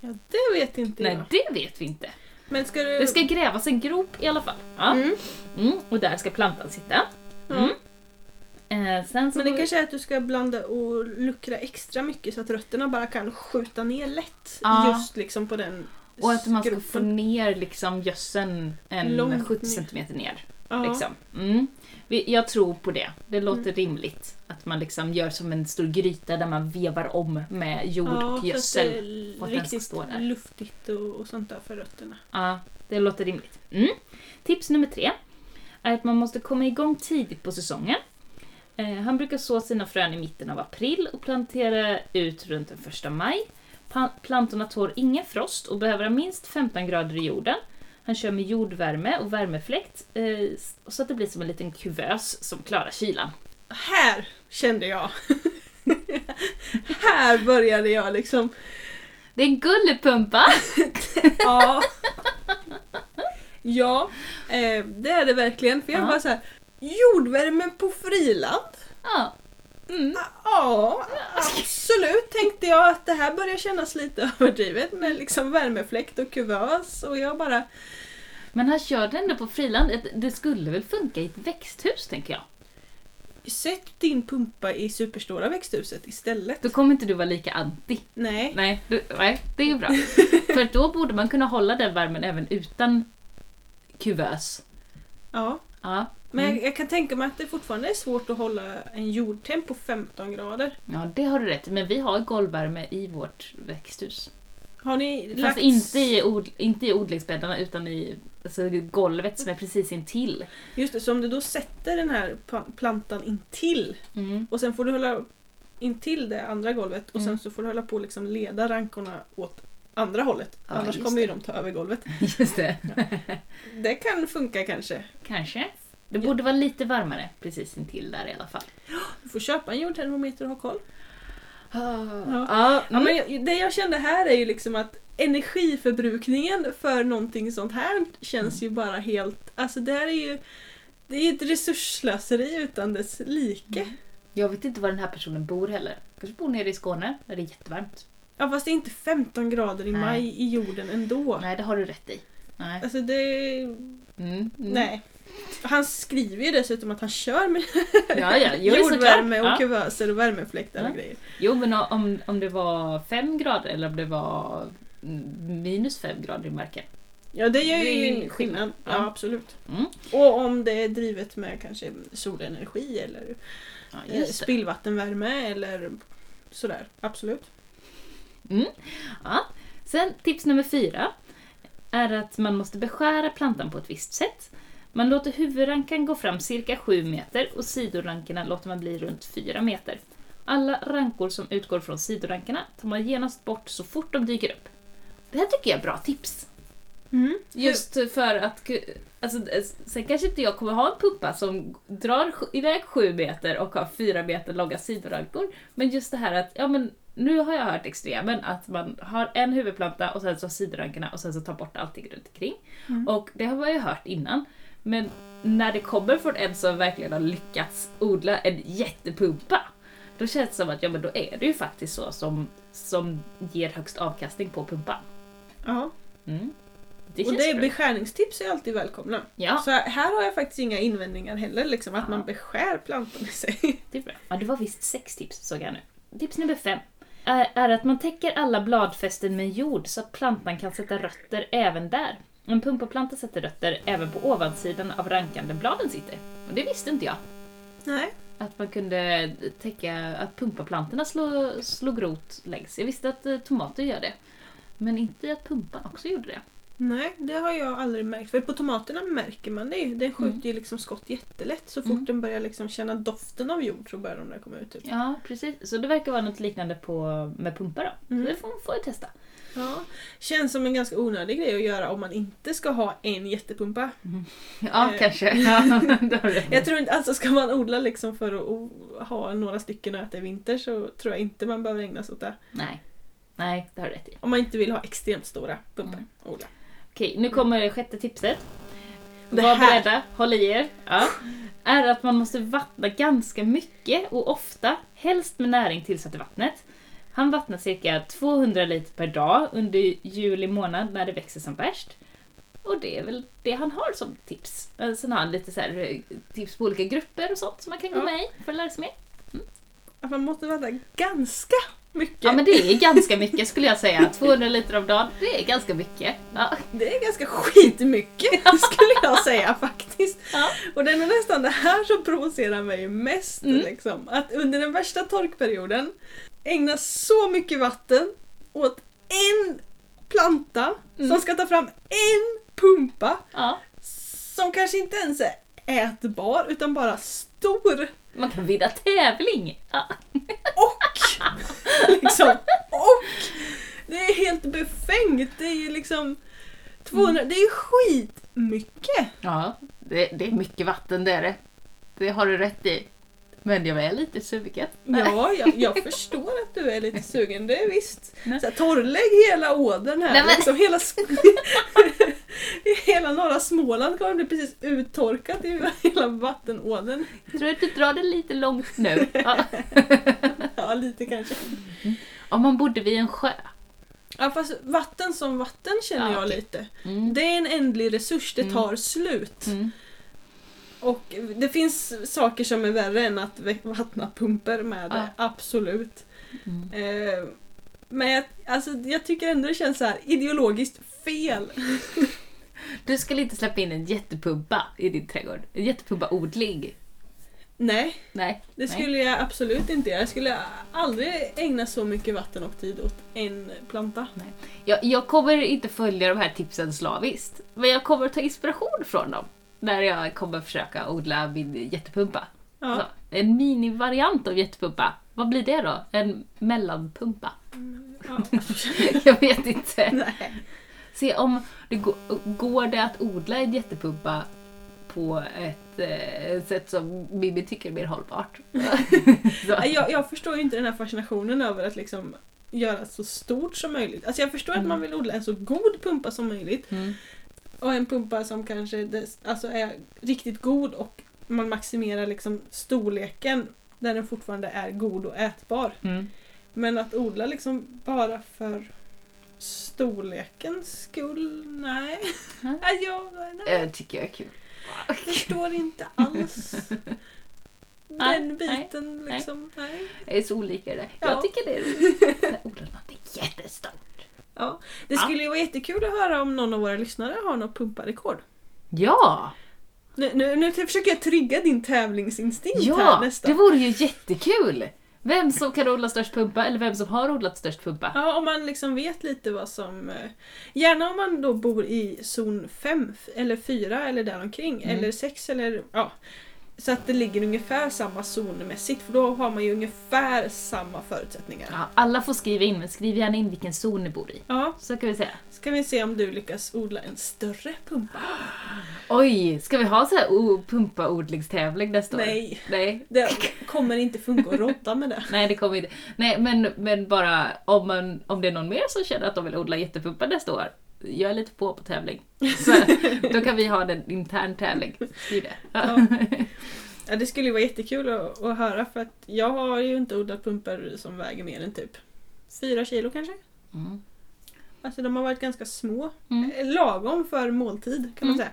Ja, det vet inte Nej, jag. det vet vi inte. Men ska du... Det ska grävas en grop i alla fall. Ja. Mm. Mm, och där ska plantan sitta. Mm. Eh, sen så Men det går- kanske är att du ska blanda och luckra extra mycket så att rötterna bara kan skjuta ner lätt. Ja. Just liksom på den Och att man ska få ner liksom gödseln en Långt 70 ner. cm ner. Ja. Liksom. Mm. Jag tror på det. Det låter rimligt. Att man liksom gör som en stor gryta där man vevar om med jord Ja, och gödsel. ska riktigt luftigt och, och sånt där för rötterna. Ja, det låter rimligt. Mm. Tips nummer tre är att man måste komma igång tidigt på säsongen. Eh, han brukar så sina frön i mitten av april och plantera ut runt den första maj. Plantorna tål ingen frost och behöver ha minst 15 grader i jorden. Han kör med jordvärme och värmefläkt eh, så att det blir som en liten kuvös som klarar kylan. Här kände jag. här började jag liksom. Det är en gullepumpa! Ja. Ja, eh, det är det verkligen. För jag Ja. bara så här. Jordvärme på friland? Ja. Mm. Ja, absolut tänkte jag att det här börjar kännas lite överdrivet med liksom värmefläkt och kuvös och jag bara Men han körde ändå på friland. Det- Det skulle väl funka i ett växthus, tänker jag. Sätt din pumpa i superstora växthuset istället. Då kommer inte du vara lika anti. Nej. Nej, du, nej det är ju bra. För då borde man kunna hålla den värmen även utan kuvös. Ja. Ja, Men mm. jag, jag kan tänka mig att det fortfarande är svårt att hålla en jordtemp på 15 grader. ja, det har du rätt i. Men vi har golvvärme i vårt växthus. Har ni Fast lagt... inte i, od, inte i odlingsbäddarna utan i alltså, golvet som är precis intill. Just det, så om du då sätter den här plantan intill Mm. och sen får du hålla intill det andra golvet och Mm. sen så får du hålla på och liksom leda rankorna åt andra hållet. Ja, Annars kommer ju de ta över golvet. Just det. Det kan funka kanske. Kanske. Det borde vara lite varmare precis intill där i alla fall. Du får köpa en jordtermometer och ha koll. Ja, Ja, mm. men det jag kände här är ju liksom att energiförbrukningen för någonting sånt här känns ju bara helt... Alltså det här är ju... Det är ju ett resursslöseri utan dess like. Jag vet inte var den här personen bor heller. Kanske bor nere i Skåne där det är jättevarmt. Ja fast det är inte 15 grader i Nej. maj i jorden ändå. Nej, det har du rätt i. Nej. Alltså det... Mm. Mm. Nej. Han skriver ju dessutom att han kör med Ja, ja. Jo, jordvärme och Ja. kuvöser och värmefläktar Ja. och grejer. Jo, men om, om det var fem grader eller om det var minus fem grader i marken. Ja det gör ju en skillnad. Ja, Ja. absolut. Mm. Och om det är drivet med kanske solenergi eller Ja, eh, spillvattenvärme eller sådär. Absolut. Ja. Sen tips nummer fyra är att man måste beskära plantan på ett visst sätt. Man låter huvudrankan gå fram cirka 7 meter och sidorankorna låter man bli runt 4 meter. Alla rankor som utgår från sidorankarna tar man genast bort så fort de dyker upp. Det här tycker jag är bra tips. Mm. Just för att... Alltså, sen kanske inte jag kommer ha en pumpa som drar iväg 7 meter och har 4 meter långa sidorankor. Men just det här att, ja men nu har jag hört extremen att man har en huvudplanta och sen så sidorankorna och sen så tar bort allting runt omkring. Mm. Och det har man ju hört innan. Men när det kommer från en som verkligen har lyckats odla en jättepumpa, då känns det som att ja, men då är det ju faktiskt så som, som ger högst avkastning på pumpan. Ja. Mm. Det och det är beskärningstips är alltid välkomna. Ja, Så här har jag faktiskt inga invändningar heller, liksom, att Ja. man beskär plantan i sig. det är bra. Ja, det var visst sex tips såg jag nu. Tips nummer fem är, att man täcker alla bladfästen med jord så att plantan kan sätta rötter även där. En pumpaplanta sätter rötter även på ovansidan av rankan där bladen sitter. Och det visste inte jag. Nej. Att man kunde täcka att pumpaplantorna slog, slog rot längs. Jag visste att eh, tomater gör det. Men inte att pumpan också gjorde det. Nej, det har jag aldrig märkt. För på tomaterna märker man det ju. Den skjuter ju liksom skott jättelätt. Så fort Mm. den börjar liksom känna doften av jord så börjar de där komma ut. Typ. Ja, precis. Så det verkar vara något liknande på, med pumpar då. Mm. Så det får, får jag testa. Ja. Känns som en ganska onödig grej att göra om man inte ska ha en jättepumpa. Ja, Eh. kanske. Ja. Jag tror inte, alltså ska man odla liksom för att ha några stycken att äta i vinter så tror jag inte man behöver ägna sig åt det. Nej. Nej, det har du rätt i. Om man inte vill ha extremt stora pumpor Mm. odla. Okej, nu kommer det sjätte tipset. Det Var här- beredda, håll i er. Ja. Är att man måste vattna ganska mycket och ofta, helst med näring tillsatt i vattnet. Han vattnar cirka 200 liter per dag under juli månad när det växer som värst. Och det är väl det han har som tips. Eh, Sen har han lite så här, eh, tips på olika grupper och sånt som man kan gå Ja. med i för att lära sig mer. Att man måste vattna ganska mycket. Ja men det är ganska mycket skulle jag säga. 200 liter om dagen, det är ganska mycket. Ja. Det är ganska skitmycket skulle jag säga faktiskt. Ja. Och det är nästan det här som provocerar mig mest. Mm. Liksom. Att under den värsta torkperioden ägna så mycket vatten åt en planta Mm. som ska ta fram en pumpa ja. som kanske inte ens är ätbar utan bara stor Man kan vinna tävling. Ja. och liksom och det är helt befängt. Det är ju liksom 200, det är skitmycket. Ja, det, det är mycket vatten det är det. Det har du rätt i. Men jag är lite sugen. Ja, jag, jag förstår att du är lite sugen, det är visst. Så här, torrlägg hela ådern här. Nej, men- Liksom, hela, hela norra Småland kommer bli precis uttorkat i hela vattenådern. Jag tror att du drar det lite långt nu. Ja. Ja, lite kanske. Om man bodde vid en sjö. Ja, fast vatten som vatten känner Ja, jag lite. Mm. Det är en ändlig resurs, det Mm. tar slut. Och det finns saker som är värre än att vattna pumper med det, Ja. absolut. Mm. Eh, men jag, alltså, jag tycker ändå det känns så här ideologiskt fel. Du skulle inte släppa in en jättepumpa i din trädgård. En jättepumpa-odling. Nej, Nej. det nej. skulle jag absolut inte göra. Jag skulle aldrig ägna så mycket vatten och tid åt en planta. Jag, jag kommer inte följa de här tipsen slaviskt. Men jag kommer ta inspiration från dem. När jag kommer försöka odla min jättepumpa. Ja. Så, en minivariant av jättepumpa. Vad blir det då? En mellanpumpa? Ja. jag vet inte. Nej. Se om det går, går det att odla en jättepumpa på ett eh, sätt som Mimmi tycker är mer hållbart. Jag, jag förstår ju inte den här fascinationen över att liksom göra så stort som möjligt. Alltså jag förstår att Mm. man vill odla en så god pumpa som möjligt. Mm. Och en pumpa som kanske dess, alltså är riktigt god och man maximerar liksom storleken där den fortfarande är god och ätbar. Mm. Men att odla liksom bara för storlekens skull, nej. Mm. Nej, jag, nej, Jag tycker jag är kul. jag förstår inte alls. Nej, Den biten liksom, nej. Jag är så olika det. Ja. Jag tycker det är roligt. Jag odlar något jättestort. Ja. Det Ja. skulle ju vara jättekul att höra om någon av våra lyssnare har något pumparekord. Ja! Nu, nu, nu försöker jag trigga din tävlingsinstinkt här Ja! nästan. Det vore ju jättekul! Vem som kan odla störst pumpa eller vem som har odlat störst pumpa. Ja, om man liksom vet lite vad som... eh, Gärna om man då bor i zon 5 eller 4 eller däromkring. Mm. Eller 6 eller... Ja. Så att det ligger ungefär samma zonmässigt för då har man ju ungefär samma förutsättningar. Ja, alla får skriva in, men skriv gärna in vilken zon ni bor i. Ja, Så kan vi säga. ska vi se om du lyckas odla en större pumpa. Oj, ska vi ha så här pumpa-odlingstävling nästa år? Nej, Nej. det kommer inte funka att rodda med det. Nej, det kommer inte. Nej, men, men bara om, man, om det är någon mer som känner att de vill odla jättepumpa nästa år, jag är lite på på tävling. Så, då kan vi ha en intern tävling. Det. Ja. Ja, det skulle ju vara jättekul att, att höra för att jag har ju inte odlat pumpor som väger mer än typ 4 kilo kanske. Mm. Alltså de har varit ganska små. Mm. Eh, Lagom för måltid kan man Mm.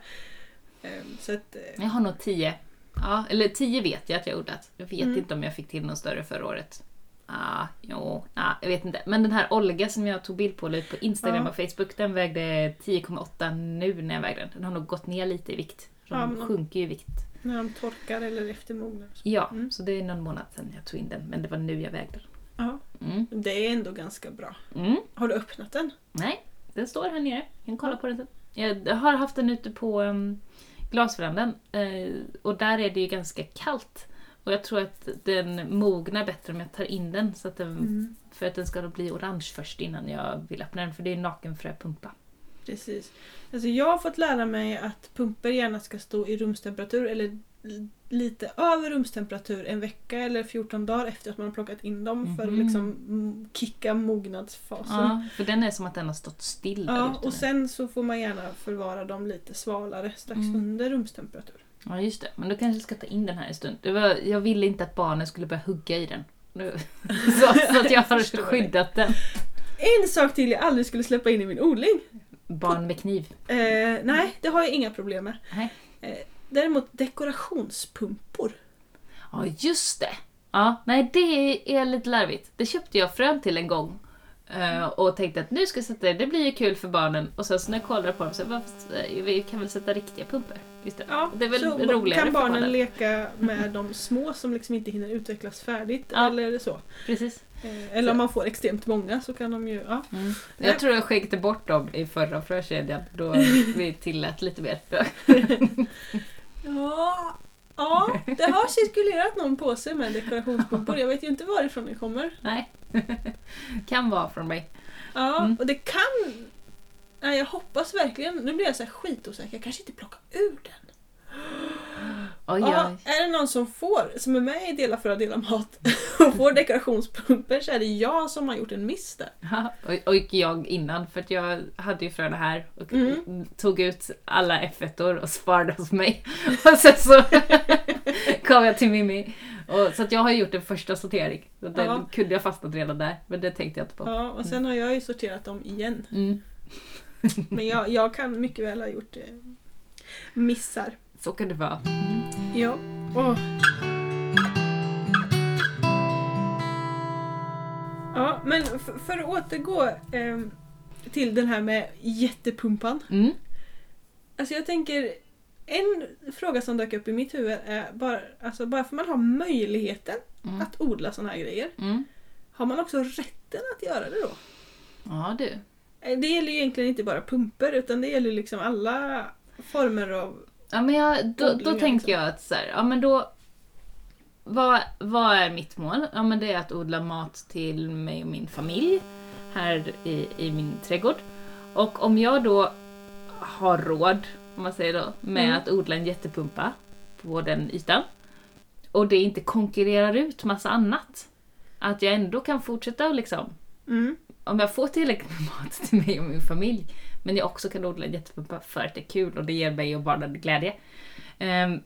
säga. Ehm, Så att, eh, Jag har nog tio. Ja, eller tio vet jag att jag har odlat. Jag vet Mm. inte om jag fick till någon större förra året. Ah, jo, ah, jag vet inte. Men den här Olga som jag tog bild på ut på Instagram Ja. och Facebook, den vägde 10,8 nu när jag vägde den. Den har nog gått ner lite i vikt. De Ja, men- sjunker ju i vikt. när de torkar eller efter mognar. Ja, Mm. så det är någon månad sedan jag tog in den. Men det var nu jag vägde den. Ja, Mm. det är ändå ganska bra. Mm. Har du öppnat den? Nej, den står här nere. Jag kan kolla på den sen. Jag har haft den ute på um, glasverandan eh, och där är det ju ganska kallt. Och jag tror att den mognar bättre om jag tar in den så att den, för att den ska då bli orange först innan jag vill öppna den för det är nakenfröpumpa. Precis. Alltså jag har fått lära mig att pumpor gärna ska stå i rumstemperatur eller lite över rumstemperatur en vecka eller 14 dagar efter att man har plockat in dem för att Mhm. liksom mm, kicka mognadsfasen. Ja, för den är som att den har stått still Ja, och sen så får man gärna förvara dem lite svalare strax Mm. under rumstemperatur. Ja, just det. Men då kanske jag ska ta in den här en stund. Det var, jag ville inte att barnen skulle börja hugga i den. Så, så att jag har skyddat den. En sak till jag aldrig skulle släppa in i min odling. Barn med kniv. Eh, nej, det har jag inga problem med. Nej. Eh, däremot dekorationspumpor. Ja, just det. Ja, nej det är lite larvigt. Det köpte jag frön till en gång. Eh, Och tänkte att nu ska jag sätta det, det blir ju kul för barnen. Och sen så när jag kollade på dem så "Fast, eh, vi kan väl sätta riktiga pumpor istället. Ja, det är väl så roligare kan barnen barnen. leka med de små som liksom inte hinner utvecklas färdigt. Ja. Eller så. Precis. Eh, eller om man får extremt många så kan de ju... Ja. Mm. Jag tror jag skänkte bort dem i förra frökedjan då vi tillät lite mer. Ja, ja, det har cirkulerat någon påse med dekorationspumpor. Jag vet ju inte varifrån det kommer. Nej. kan vara från mig. Ja, Mm. och det kan... Nej, jag hoppas verkligen... Nu blir jag så här skitosäker. Jag kanske inte plockar ur den. Oj, Ja, oj. är det någon som får, som är med i Dela för att dela mat och får dekorationspumper så är det jag som har gjort en miss där. Ja, och, och jag innan för att jag hade ju fröna här och Mm. tog ut alla F1 och sparade hos mig. Och sen så kom jag till Mimmi. Och, så att jag har gjort en första sortering. Så den Ja. kunde jag fastnat redan där, men det tänkte jag inte på. Ja, och sen har jag ju sorterat dem igen. Mm. Men jag, jag kan mycket väl ha gjort eh, missar. Så kan det vara. Ja. Åh. Ja, men för att återgå ehm, till den här med jättepumpan. Mm. Alltså jag tänker, en fråga som dök upp i mitt huvud är bara, alltså bara för man har möjligheten Mm. att odla såna här grejer, Mm. har man också rätten att göra det då? Ja du. Eh, Det gäller ju egentligen inte bara pumper utan det gäller liksom alla former av... Ja, men jag, då, då tänker liksom. jag att så här, ja men då... Vad, vad är mitt mål? Ja men det är att odla mat till mig och min familj här i, i min trädgård. Och om jag då har råd, om man säger då, med Mm. att odla en jättepumpa på den ytan och det inte konkurrerar ut massa annat. Att jag ändå kan fortsätta och liksom Mm. om jag får tillräckligt med mat till mig och min familj, men jag också kan odla en jättepumpa för att det är kul och det ger mig och barnen glädje. ehm,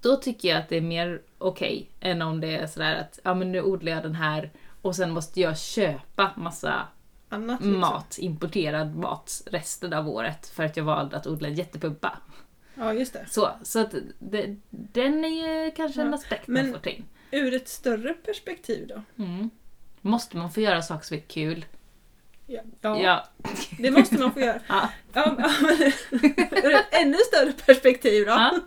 då tycker jag att det är mer okej än om det är sådär att ja, men nu odlar jag den här och sen måste jag köpa massa Annat liksom. mat, importerad mat resten av året för att jag valde att odla en jättepumpa. Ja, just det. Så, så att det, den är ju kanske en Ja, aspekt men- man får ta in. Ur ett större perspektiv då? Mm. Måste man få göra saker som är kul? Ja, ja, Ja. det måste man få göra. Ja. Ja, ur ett ännu större perspektiv då. Ja.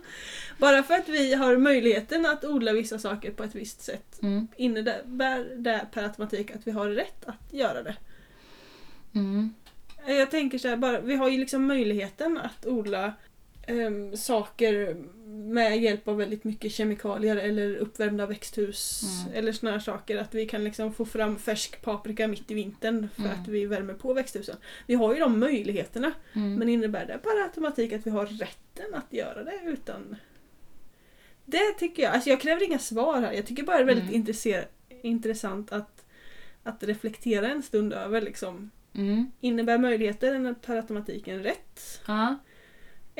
Bara för att vi har möjligheten att odla vissa saker på ett visst sätt Mm. innebär det per automatik att vi har rätt att göra det. Mm. Jag tänker så här, bara, vi har ju liksom möjligheten att odla ehm, saker med hjälp av väldigt mycket kemikalier eller uppvärmda växthus Mm. eller såna här saker. Att vi kan liksom få fram färsk paprika mitt i vintern för Mm. att vi värmer på växthusen. Vi har ju de möjligheterna. Mm. Men innebär det per automatik att vi har rätten att göra det utan... Det tycker jag, alltså jag kräver inga svar här. Jag tycker bara det är väldigt Mm. intressant att, att reflektera en stund över liksom. Mm. Innebär möjligheten per automatik en rätt? Ja.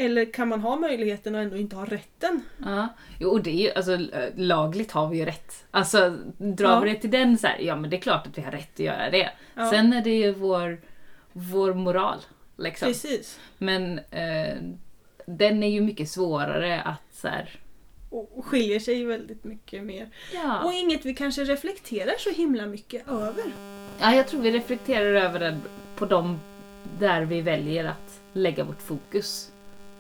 Eller kan man ha möjligheten och ändå inte ha rätten? Ja, jo det är ju, alltså lagligt har vi ju rätt. Alltså drar Ja. vi det till den så här, ja men det är klart att vi har rätt att göra det. Ja. Sen är det ju vår, vår moral. Liksom. Precis. Men eh, den är ju mycket svårare att så här, Och och skiljer sig väldigt mycket mer. ja. Och inget vi kanske reflekterar så himla mycket över. ja, jag tror vi reflekterar över den på de där vi väljer att lägga vårt fokus.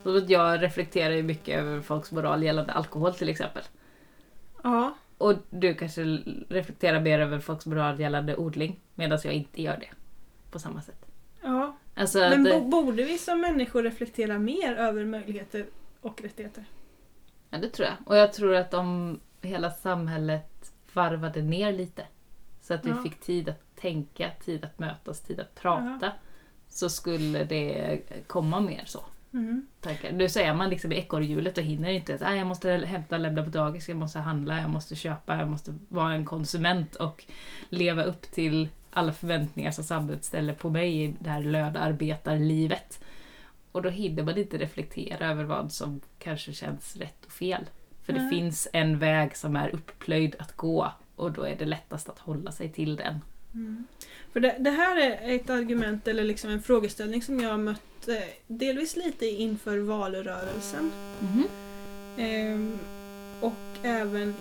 Så jag reflekterar ju mycket över folks moral gällande alkohol till exempel. Ja. Och du kanske reflekterar mer över folks moral gällande odling medan jag inte gör det på samma sätt. ja. Alltså Men att, bo- borde vi som människor reflektera mer över möjligheter och rättigheter? ja, det tror jag. Och jag tror att om hela samhället varvade ner lite så att vi Ja. fick tid att tänka, tid att mötas, tid att prata så skulle det komma mer så. Mm. Tankar. Nu säger man liksom i ekorrhjulet och hinner inte. Ah, jag måste hämta och lämna på dagis, jag måste handla, jag måste köpa, jag måste vara en konsument och leva upp till alla förväntningar som samhället ställer på mig i det här lönearbetarlivet. Och då hinner man inte reflektera över vad som kanske känns rätt och fel. För det Nej. finns en väg som är upplöjd att gå och då är det lättast att hålla sig till den. Mm. För det, det här är ett argument eller liksom en frågeställning som jag har mött eh, delvis lite inför valrörelsen. Mhm. Ehm, och även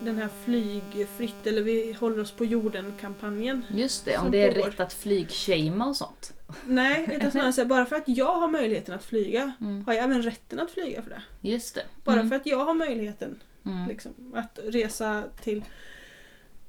den här flygfritt eller vi håller oss på jorden-kampanjen. Just det, om det är rätt att flygshamea och sånt. Nej, utan snarare så här, bara för att jag har möjligheten att flyga Mm. har jag även rätten att flyga för det. Just det. Bara Mm. för att jag har möjligheten Mm. liksom, att resa till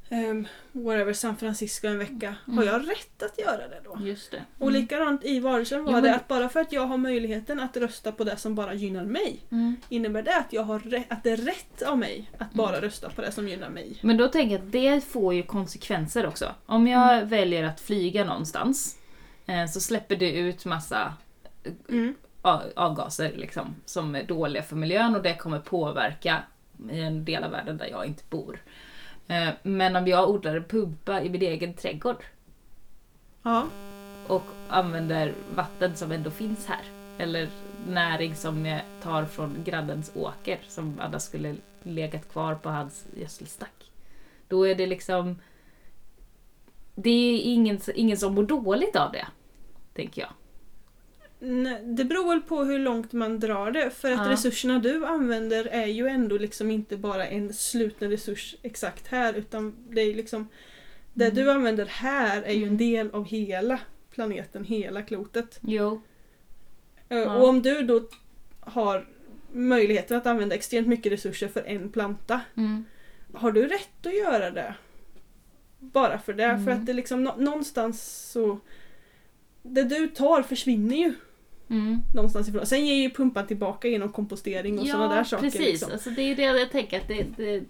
um, whatever, San Francisco en vecka. Har Mm. jag rätt att göra det då? Just det. Och likadant i valrörelsen var Jo, men- det att bara för att jag har möjligheten att rösta på det som bara gynnar mig Mm. innebär det att, jag har att det är rätt av mig att bara rösta på det som gynnar mig. Men då tänker jag att det får ju konsekvenser också. Om jag Mm. väljer att flyga någonstans eh, så släpper det ut massa Mm. a- avgaser liksom, som är dåliga för miljön och det kommer påverka i en del av världen där jag inte bor. Eh, Men om jag odlar pumpa i min egen trädgård Ja. och använder vatten som ändå finns här. Eller näring som jag tar från grannens åker som annars skulle legat kvar på hans gödselstack. Då är det liksom... Det är ingen, ingen som mår dåligt av det, tänker jag. Det beror väl på hur långt man drar det. För att Ja. resurserna du använder är ju ändå liksom inte bara en sluten resurs exakt här utan det är liksom det Mm. du använder här är ju en Mm. del av hela planeten, hela klotet. Jo. Eh, Ja. Och om du då har möjligheten att använda extremt mycket resurser för en planta Mm. har du rätt att göra det? Bara för det. Mm. För att det liksom nå- någonstans så det du tar försvinner ju Mm. någonstans ifrån. Sen ger ju pumpan tillbaka genom kompostering och sådana där saker. precis. Liksom. Alltså, det är det jag tänker att det, det,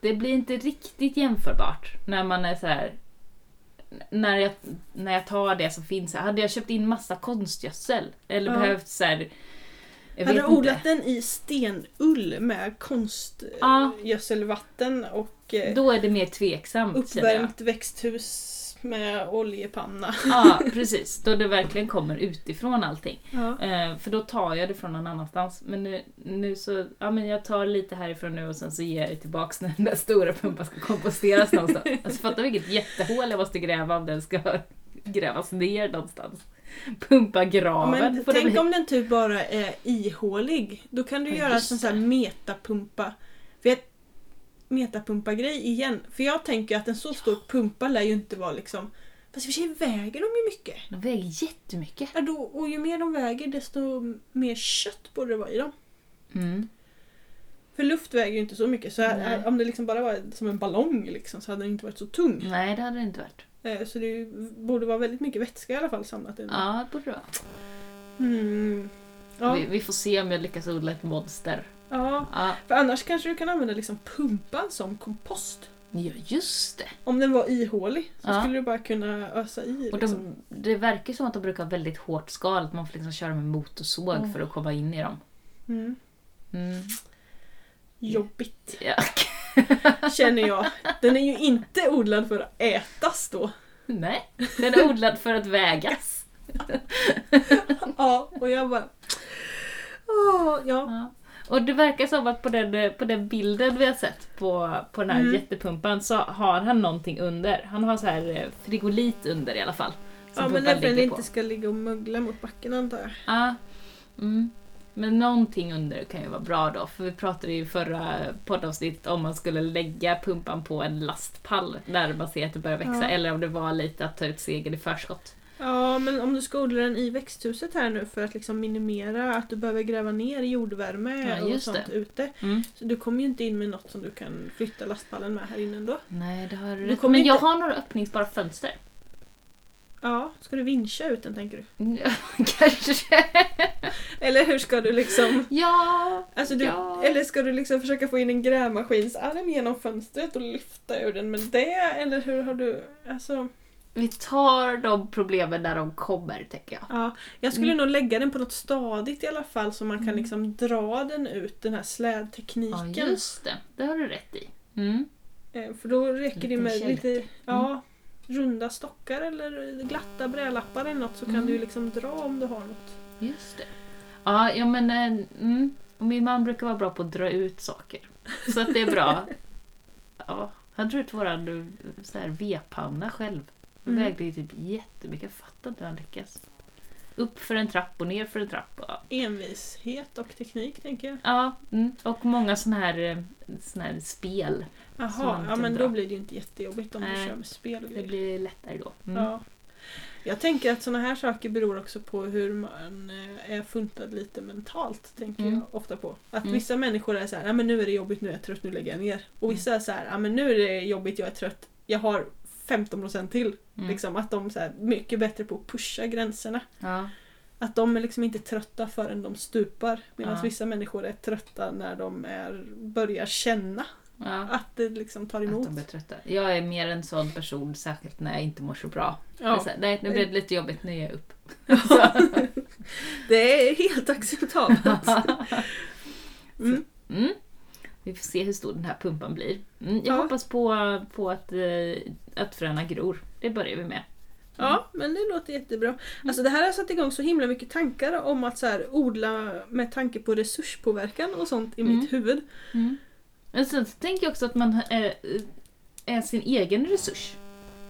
det blir inte riktigt jämförbart när man är så här. När jag, när jag tar det som finns här. Hade jag köpt in massa konstgödsel eller Ja. behövt så här, jag Hade du odlat den i stenull med Ja. konstgödselvatten och eh, Då är det mer tveksamt uppvärmt växthus med oljepanna? Ja, precis. Då det verkligen kommer utifrån allting. Ja. Eh, för då tar jag det från någon annanstans. Men nu, nu så, ja men jag tar lite härifrån nu och sen så ger jag det tillbaks när den där stora pumpan ska komposteras någonstans. Alltså fattar vilket jättehål jag måste gräva om den ska grävas ner någonstans. Pumpa graven Men får det tänk bli. om den typ bara är ihålig. Då kan du Ja, göra en sån här metapumpa. Ett metapumpa-grej igen. För jag tänker att en så stor pumpa lär ju inte vara liksom Fast i och för sig väger de ju mycket. De väger jättemycket. Ja, då, och ju mer de väger desto mer kött borde det vara i dem. Mm. För luft väger ju inte så mycket. Så här, om det liksom bara var som en ballong liksom, så hade den inte varit så tung. Nej, det hade det inte varit. Eh, Så det borde vara väldigt mycket vätska i alla fall samlat i den. Ja, det borde det vara. Mm. Ja, Vi, vi får se om jag lyckas odla ett monster. Ja, Ja, för annars kanske du kan använda liksom pumpan som kompost. ja just det. Om den var ihålig så Ja. skulle du bara kunna ösa i. Och Liksom. de, det verkar som att de brukar ha väldigt hårt skal, att man får liksom köra med motorsåg Mm. för att komma in i dem. Mm. Mm. Jobbigt, Ja. känner jag. Den är ju inte odlad för att ätas då. Nej, den är odlad för att vägas. Ja, och jag bara... Åh, ja. Ja. Och det verkar som att på den, på den bilden vi har sett på, på den här Mm. jättepumpan så har han någonting under. Han har så här eh, frigolit under i alla fall. ja, men pumpan därför den ligger inte ska ligga och mögla mot backen antar jag. Ja. Mm. Men någonting under kan ju vara bra då, för vi pratade ju i förra poddavsnittet om man skulle lägga pumpan på en lastpall där man ser att det börjar växa, Ja. eller om det var lite att ta ut segern i förskott. Ja, men om du ska odla den i växthuset här nu för att liksom minimera att du behöver gräva ner jordvärme Ja, och sånt det. ute. Mm. Så du kommer ju inte in med något som du kan flytta lastpallen med här inne ändå. Nej, det har du Men jag inte- har några öppningsbara fönster. Ja, ska du vincha ut den tänker du? Ja, Kanske. Eller hur ska du liksom... Ja. Alltså du, Ja. Eller ska du liksom försöka få in en grävmaskinsarm genom fönstret och lyfta ur den med det? Eller hur har du... Alltså, Vi tar de problemen när de kommer, tänker jag. ja, jag skulle nog lägga den på något stadigt i alla fall så man kan Mm. liksom dra den ut, den här Ja, slädtekniken. just det. Det har du rätt i. Mm. Eh, För då räcker det Liten med kälke. lite ja, runda stockar eller glatta brädlappar eller något så kan Mm. du ju liksom dra om du har något. Just det. Ja, ja men eh, mm. Min man brukar vara bra på att dra ut saker. Så att det är bra. Ja, han drog ut våran eh, så här vedpanna själv. Den Mm. vägde ju typ jättemycket. Jag fattar inte hur han lyckas. Upp för en trapp och ner för en trapp. Ja, Envishet och teknik tänker jag. ja mm. och många såna här, eh, såna här spel. Jaha, ja kan men dra. då blir det ju inte jättejobbigt om du Nej. kör med spel och Det grejer. blir lättare då. Mm. Ja. Jag tänker att såna här saker beror också på hur man eh, är funtad lite mentalt. Tänker Mm. jag ofta på. Att Mm. vissa människor är så här, ja men nu är det jobbigt, nu är jag trött, nu lägger jag ner. Och vissa är så här, ja men nu är det jobbigt, jag är trött, jag har 15% till. Mm. Liksom, att de är mycket bättre på att pusha gränserna. Ja. Att de är liksom inte trötta förrän de stupar. Medan Ja. vissa människor är trötta när de är, börjar känna Ja. att det liksom tar Att emot. de blir trötta. Jag är mer en sån person, särskilt när jag inte mår så bra. Är Ja, så här, nej, nu blev det lite jobbigt, nu ger jag upp. det är helt acceptabelt. Mm. Mm. Vi får se hur stor den här pumpan blir. Mm, jag Ja. hoppas på, på att, eh, att fröna gror. Det börjar vi med. Ja, men det låter jättebra. Alltså det här har satt igång så himla mycket tankar om att så här, odla med tanke på resurspåverkan och sånt i Mm. mitt huvud. Men sen så tänker jag också att man är, är sin egen resurs.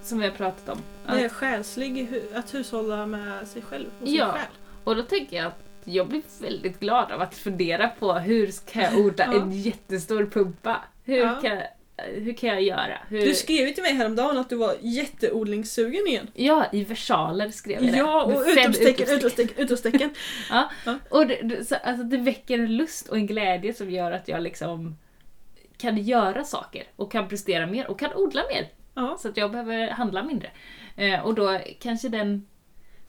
Som vi har pratat om. Det är Att, själslig, att hushålla med sig själv och sin Ja. själ. och då tänker jag att jag blir väldigt glad av att fundera på hur ska jag odla Ja. en jättestor pumpa? Hur, Ja. kan, hur kan jag göra? Hur, Du skrev ju till mig häromdagen att du var jätteodlingssugen igen. Ja, i versaler skrev jag det. Ja, och utropstecken, utropstecken, utropstecken. Och det, så, alltså, det väcker en lust och en glädje som gör att jag liksom kan göra saker och kan prestera mer och kan odla mer. Ja, Så att jag behöver handla mindre. Eh, och då kanske den...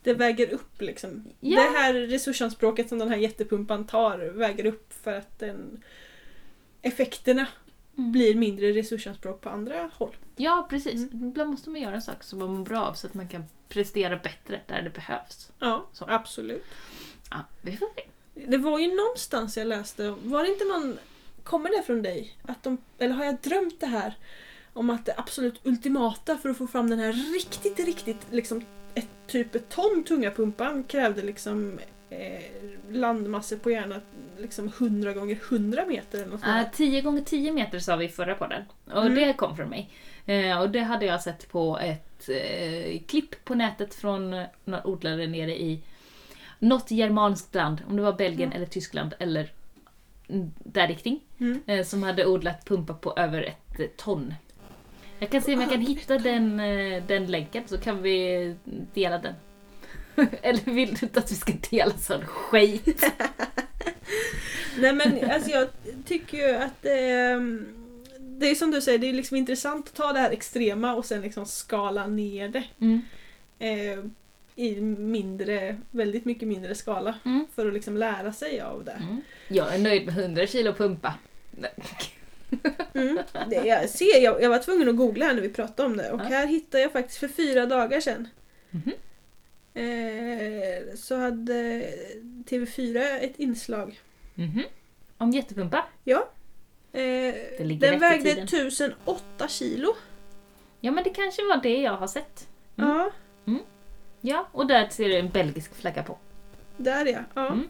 det väger upp liksom. Ja. Det här resursanspråket som den här jättepumpan tar väger upp för att den effekterna Mm. blir mindre resursanspråk på andra håll. Ja, precis. Mm. Ibland måste man göra saker som man mår bra av så att man kan prestera bättre där det behövs. Ja, Så. absolut. Ja, vi får se. Det var ju någonstans jag läste, var det inte någon, kommer det från dig? Att de, eller har jag drömt det här? Om att det absolut ultimata för att få fram den här riktigt, riktigt, liksom ett typ ett ton tunga pumpan krävde liksom eh, landmassor på gärna liksom 100 gånger 100 meter eller något där. 10 gånger 10 meter sa vi i förra podden. Och Mm. det kom från mig. Eh, och det hade jag sett på ett eh, klipp på nätet från några odlare nere i något germanskt land, om det var Belgien Mm. eller Tyskland eller där rikting. Mm. Eh, som hade odlat pumpar på över ett ton. Jag kan se om jag kan hitta den, eh, den länken så kan vi dela den. Eller vill du inte att vi ska dela sån skit? Nej men alltså jag tycker ju att eh, det är som du säger, det är liksom intressant att ta det här extrema och sen liksom skala ner det. Mm. Eh, I mindre, väldigt mycket mindre skala. Mm. För att liksom lära sig av det. Mm. Jag är nöjd med 100 kilo pumpa. Mm. det jag, ser, jag, jag var tvungen att googla här när vi pratade om det och Ja. här hittade jag faktiskt för fyra dagar sedan. Mhm. Eh, så hade TV4 ett inslag. Mhm. Om jättepumpa? Ja. Eh, den vägde tiden. 1008 kilo. Ja men det kanske var det jag har sett. Mm. Ja, Ja, och där ser du en belgisk flagga på. där ja. ja. Mm.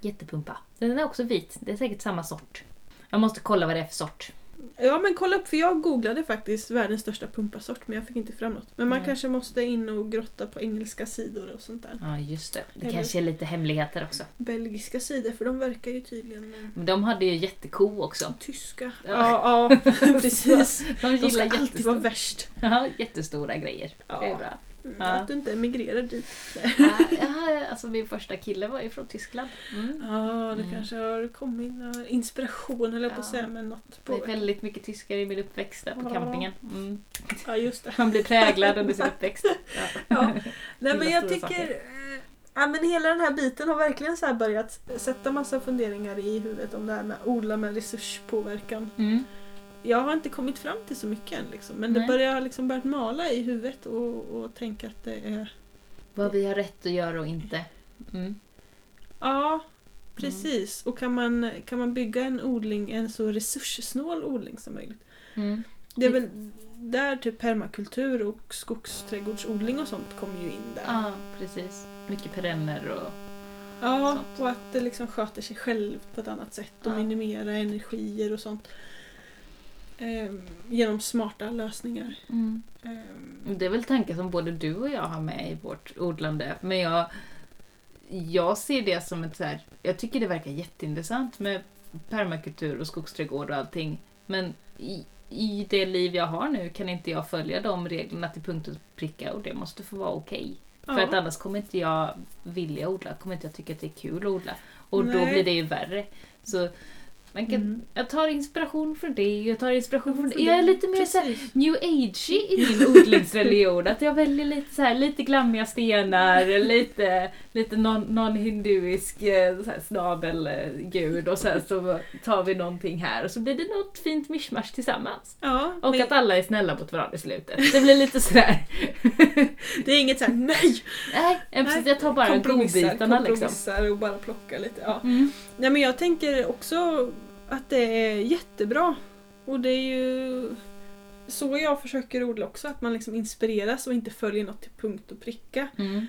Jättepumpa. Den är också vit. Det är säkert samma sort. Jag måste kolla vad det är för sort. Ja men kolla upp för jag googlade faktiskt världens största pumpasort men jag fick inte fram något. Men man Nej. kanske måste in och grotta på engelska sidor och sånt där. Ja, just det. Det Eller- kanske är lite hemligheter också. Belgiska sidor för de verkar ju tydligen Men de hade ju jätteko också. tyska. Ja. Ja, precis. De De ska gillar alltid vara värst. ja, jättestora grejer. Ja. Det är bra. Mm, Ja. Att du inte emigrerar dit. Ja, ja, alltså min första kille var ju från Tyskland. Mm. Ja, det Mm. kanske har kommit inspiration eller på att Ja. säga men något Det är på. väldigt mycket tyskar i min uppväxt där på Ja. campingen. Mm. Ja just det. Man blir präglad under sin uppväxt. Ja. Ja. Nej men jag tycker eh, Ja men hela den här biten har verkligen så börjat sätta massa funderingar i huvudet om det här med att odla med resurspåverkan. Mm. Jag har inte kommit fram till så mycket än liksom, men det Nej. börjar liksom börjat mala i huvudet och, och tänka att det är Vad vi har rätt att göra och inte. Mm. Ja, precis. Och kan man, kan man bygga en odling, en så resurssnål odling som möjligt. Mm. Det är väl där typ permakultur och skogsträdgårdsodling och sånt kommer ju in där. Ja, precis. Mycket perenner och... Ja, sånt. och att det liksom sköter sig själv på ett annat sätt och Ja. minimera energier och sånt. Ehm, genom smarta lösningar. Mm. Ehm, Det är väl tankar som både du och jag har med i vårt odlande. Men jag, jag ser det som ett så här, Jag tycker det verkar jätteintressant med permakultur och skogsträdgård och allting. Men i, i det liv jag har nu kan inte jag följa de reglerna till punkt och pricka och det måste få vara okej. För ja. att annars kommer inte jag vilja odla, kommer inte jag tycka att det är kul att odla. Och då Nej. blir det ju värre. Så man kan, Mm. Jag tar inspiration från det, jag tar inspiration från det. Jag är lite mer så här, new age i min odlingsreligion. Att jag väljer lite så här, lite glammiga stenar, lite, lite någon, någon hinduisk eh, snabelgud och sen så tar vi någonting här och så blir det något fint mischmasch tillsammans. Ja, Och men att alla är snälla mot varandra i slutet. Det blir lite sådär. det är inget såhär nej! Nej, eh, precis, jag tar bara godbitarna liksom. kompromissar och bara plockar lite. Ja. Mm. Nej men jag tänker också att det är jättebra. Och det är ju så jag försöker odla också, att man liksom inspireras och inte följer något till punkt och pricka. Mm.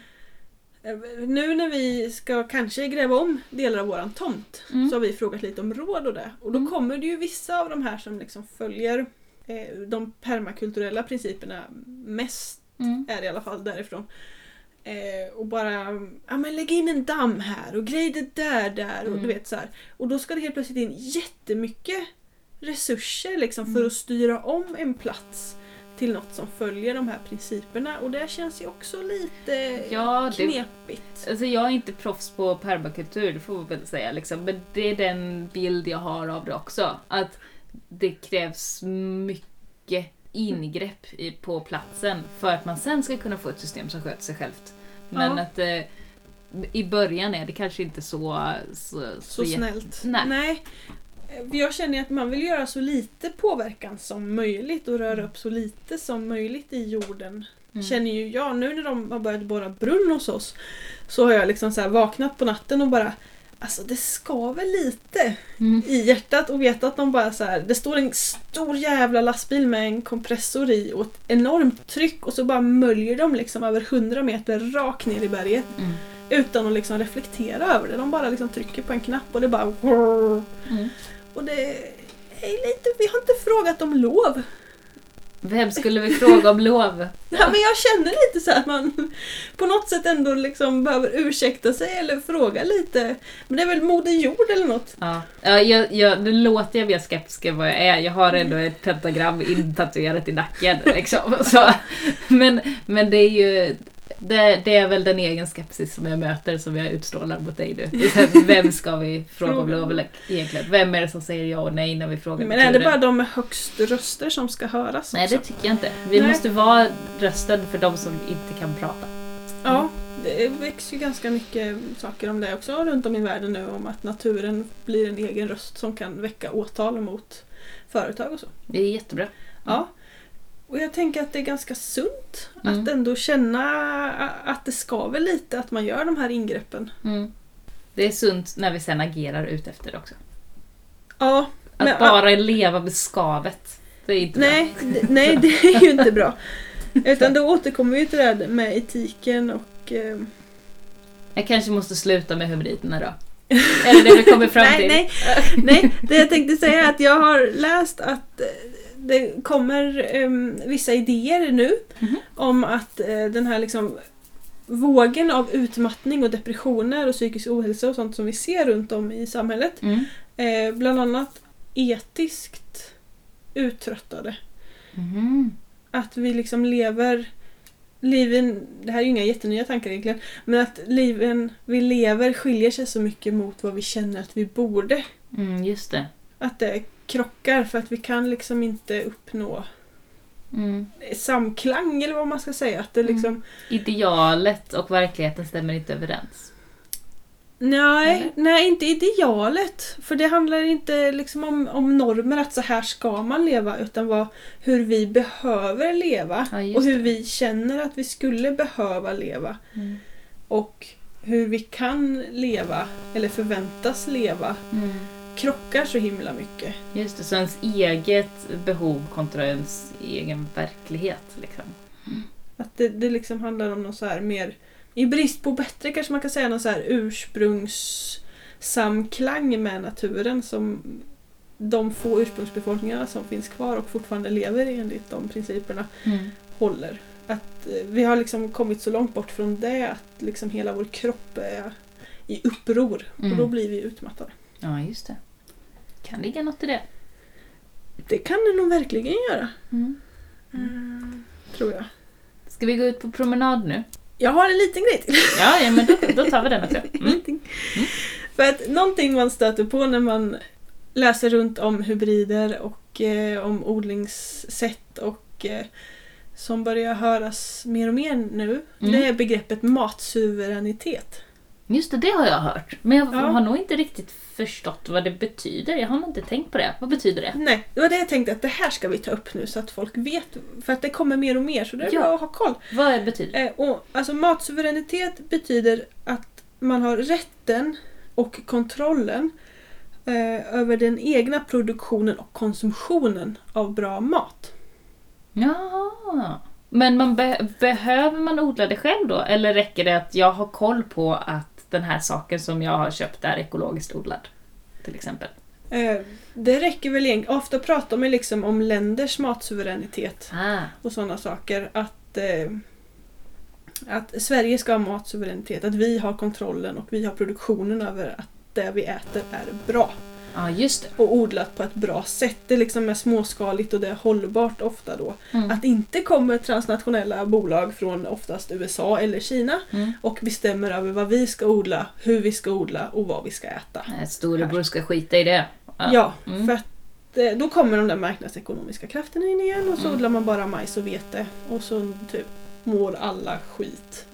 Eh, Nu när vi ska kanske gräva om delar av våran tomt Mm. så har vi frågat lite om råd och det. Och då Mm. kommer det ju vissa av de här som liksom följer eh, de permakulturella principerna mest Mm. är det i alla fall därifrån. Eh, och bara, ja men lägg in en damm här och grej det där där och Mm. du vet så här. Och då ska det helt plötsligt in jättemycket resurser liksom för Mm. att styra om en plats till något som följer de här principerna och det känns ju också lite Ja, det, knepigt. Alltså jag är inte proffs på permakultur, det får vi väl säga. Liksom. Men det är den bild jag har av det också. Att det krävs mycket ingrepp i, på platsen för att man sen ska kunna få ett system som sköter sig självt. Men Ja. att eh, i början är det kanske inte så... Så, Så jä- snällt. Nej. Eh, för Jag känner att man vill göra så lite påverkan som möjligt och röra upp så lite som möjligt i jorden. Mm. Känner ju jag nu när de har börjat borra brunn hos oss så har jag liksom så här vaknat på natten och bara Alltså det skaver lite Mm. i hjärtat och veta att de bara så här, det står en stor jävla lastbil med en kompressor i och ett enormt tryck och så bara möljer de liksom över 100 meter rakt ner i berget Mm. utan att liksom reflektera över det. De bara liksom trycker på en knapp och det bara Mm. och det är lite, vi har inte frågat om lov. Vem skulle vi fråga om lov? Ja, men jag känner lite så att man på något sätt ändå liksom behöver ursäkta sig eller fråga lite. Men det är väl Moder Jord eller något? Ja, ja jag, jag, nu låter jag mer skeptisk än vad jag är. Jag har ändå ett pentagram intatuerat i nacken. Liksom. Så, men, men det är ju det, det, är väl den egen skepsis som jag möter som jag utstrålar mot dig nu. Vem ska vi fråga om lov egentligen? Vem är det som säger ja och nej när vi frågar Men är det bara de med högst röster som ska höras? Nej, det tycker jag inte. Vi nej. måste vara rösten för de som inte kan prata. Ja, det växer ju ganska mycket saker om det också runt om i världen nu om att naturen blir en egen röst som kan väcka åtal mot företag och så. Det är jättebra. Ja. Och jag tänker att det är ganska sunt mm. att ändå känna att det skaver lite att man gör de här ingreppen. Mm. Det är sunt när vi sen agerar ut efter det också. Ja. Att men, bara att, leva med skavet. Det är inte nej, bra. nej, det är ju inte bra. Utan då återkommer vi till det här med etiken och... Eh... Jag kanske måste sluta med hybriderna då. Eller det vi kommer fram till. nej, nej, nej, det jag tänkte säga är att jag har läst att eh, det kommer um, vissa idéer nu mm om att uh, den här liksom vågen av utmattning och depressioner och psykisk ohälsa och sånt som vi ser runt om i samhället. Mm. Eh, bland annat etiskt uttröttade. Mm. Att vi liksom lever liven, det här är ju inga jättenya tankar egentligen, men att liven vi lever skiljer sig så mycket mot vad vi känner att vi borde. Mm, just det. Att det krockar för att vi kan liksom inte uppnå mm. samklang eller vad man ska säga. Att det mm. liksom... Idealet och verkligheten stämmer inte överens. Nej, nej, inte idealet. För det handlar inte liksom om, om normer, att så här ska man leva, utan vad, hur vi behöver leva. Ja, och hur det. vi känner att vi skulle behöva leva. Mm. Och hur vi kan leva, eller förväntas leva. Mm krockar så himla mycket. Just det, så ens eget behov kontra ens egen verklighet. Liksom. Mm. Att det, det liksom handlar om något så här mer, i brist på bättre kanske man kan säga någon så här ursprungssamklang med naturen som de få ursprungsbefolkningarna som finns kvar och fortfarande lever enligt de principerna mm. håller. Att eh, vi har liksom kommit så långt bort från det att liksom hela vår kropp är i uppror mm. och då blir vi utmattade. Ja, just det. Kan ligga något i det. Det kan det nog verkligen göra. Mm. Mm, tror jag. Ska vi gå ut på promenad nu? Jag har en liten grej till. Ja, ja men då, då tar vi den också. Mm. mm. För att någonting man stöter på när man läser runt om hybrider och eh, om odlingssätt och eh, som börjar höras mer och mer nu, mm. det är begreppet matsuveränitet. Just det, det har jag hört. Men jag ja. har nog inte riktigt förstått vad det betyder. Jag har nog inte tänkt på det. Vad betyder det? Nej, det var det jag tänkte att det här ska vi ta upp nu så att folk vet. För att det kommer mer och mer så det är ja. bra att ha koll. Vad betyder det? Eh, och, alltså matsuveränitet betyder att man har rätten och kontrollen eh, över den egna produktionen och konsumtionen av bra mat. Ja. Men man be behöver man odla det själv då? Eller räcker det att jag har koll på att den här saken som jag har köpt är ekologiskt odlad. Till exempel. Eh, det räcker väl egentligen. Ofta pratar man liksom om länders matsuveränitet ah. och sådana saker. Att, eh, att Sverige ska ha matsuveränitet, att vi har kontrollen och vi har produktionen över att det vi äter är bra. Ja, just det. Och odlat på ett bra sätt. Det liksom är småskaligt och det är hållbart ofta då. Mm. Att inte kommer transnationella bolag från oftast USA eller Kina mm. och bestämmer över vad vi ska odla, hur vi ska odla och vad vi ska äta. Storebror ska skita i det. Ja, ja mm. för att eh, då kommer de där marknadsekonomiska krafterna in igen och så mm. odlar man bara majs och vete och så typ mår alla skit.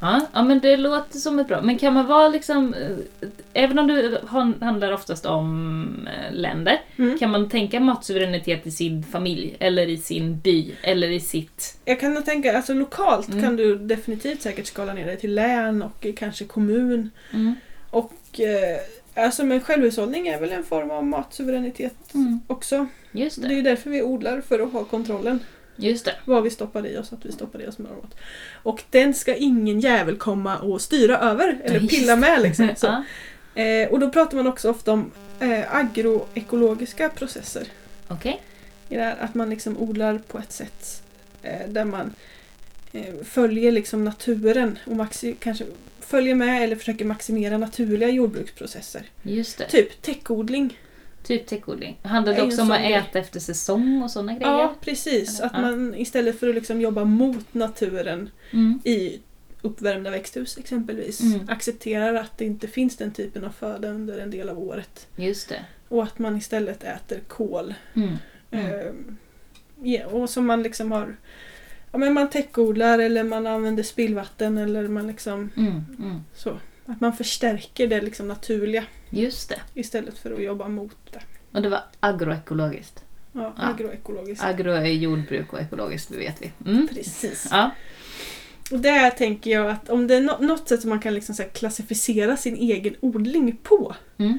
Ja, ja, men det låter som ett bra. Men kan man vara liksom, eh, även om det handlar oftast om eh, länder, mm. kan man tänka matsuveränitet i sin familj eller i sin by eller i sitt... Jag kan nog tänka, alltså lokalt mm. kan du definitivt säkert skala ner det till län och kanske kommun. Mm. Och eh, alltså men självhushållning är väl en form av matsuveränitet mm. också. Just det. det är ju därför vi odlar, för att ha kontrollen. Just det. Vad vi stoppar i oss, att vi stoppar i oss mat. Och den ska ingen jävel komma och styra över eller pilla med. Liksom. Så. Eh, och då pratar man också ofta om eh, agroekologiska processer. Okej. här, att man liksom odlar på ett sätt eh, där man eh, följer liksom naturen och maxi- kanske följer med eller försöker maximera naturliga jordbruksprocesser. Just det. Typ täckodling. Typ täckodling. Handlar det också om att sån grej. äta efter säsong och sådana grejer? Ja, precis. Eller- Att man istället för att liksom jobba mot naturen Mm. i uppvärmda växthus exempelvis Mm. accepterar att det inte finns den typen av föda under en del av året. Just det. Och att man istället äter kål. Mm. Mm. Ehm, ja, och som man liksom har Ja men man täckodlar eller man använder spillvatten eller man liksom Mm. Mm. så. Att man förstärker det liksom naturliga Just det. istället för att jobba mot det. Och det var agroekologiskt. Ja, Ja. agroekologiskt. Agro är jordbruk och ekologiskt, det vet vi. Mm. Precis. Ja. Och där tänker jag att om det är nå- något sätt som man kan liksom klassificera sin egen odling på Mm.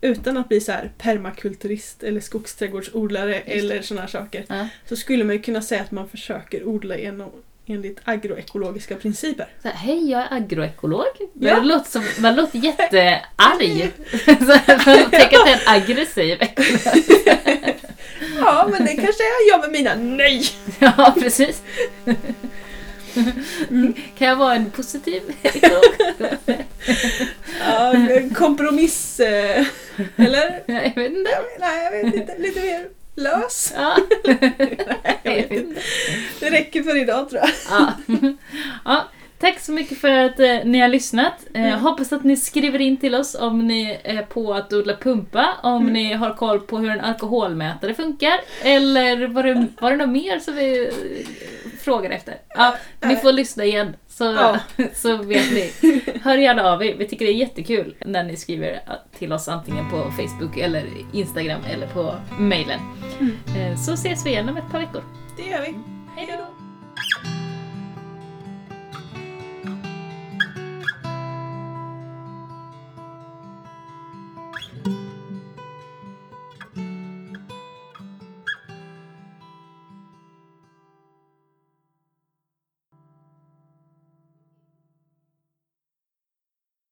utan att bli så permakulturist eller skogsträdgårdsodlare eller sådana saker Ja. så skulle man ju kunna säga att man försöker odla genom, enligt agroekologiska principer. Så här, Hej, jag är agroekolog. Ja. Det låter som, man låter jättearg. Tänk att det är en aggressiv ekolog. Ja, men det kanske är jag med mina nej! Ja, precis. Kan jag vara en positiv ekolog? Ja, en kompromiss... eh, Eller? Jag vet inte. Nej, jag vet inte. Lite mer lös. Ja. Inte. Det räcker för idag tror jag. Ja. Ja, tack så mycket för att eh, ni har lyssnat. Eh, Mm. Hoppas att ni skriver in till oss om ni är på att odla pumpa, om Mm. ni har koll på hur en alkoholmätare funkar, eller var det, var det något mer som vi eh, frågar efter? Ja, ni får lyssna igen så, Ja. så vet ni. Hör gärna av er, vi tycker det är jättekul när ni skriver till oss antingen på Facebook eller Instagram eller på mailen. Mm. Eh, Så ses vi igen om ett par veckor. Det gör vi. Hej då!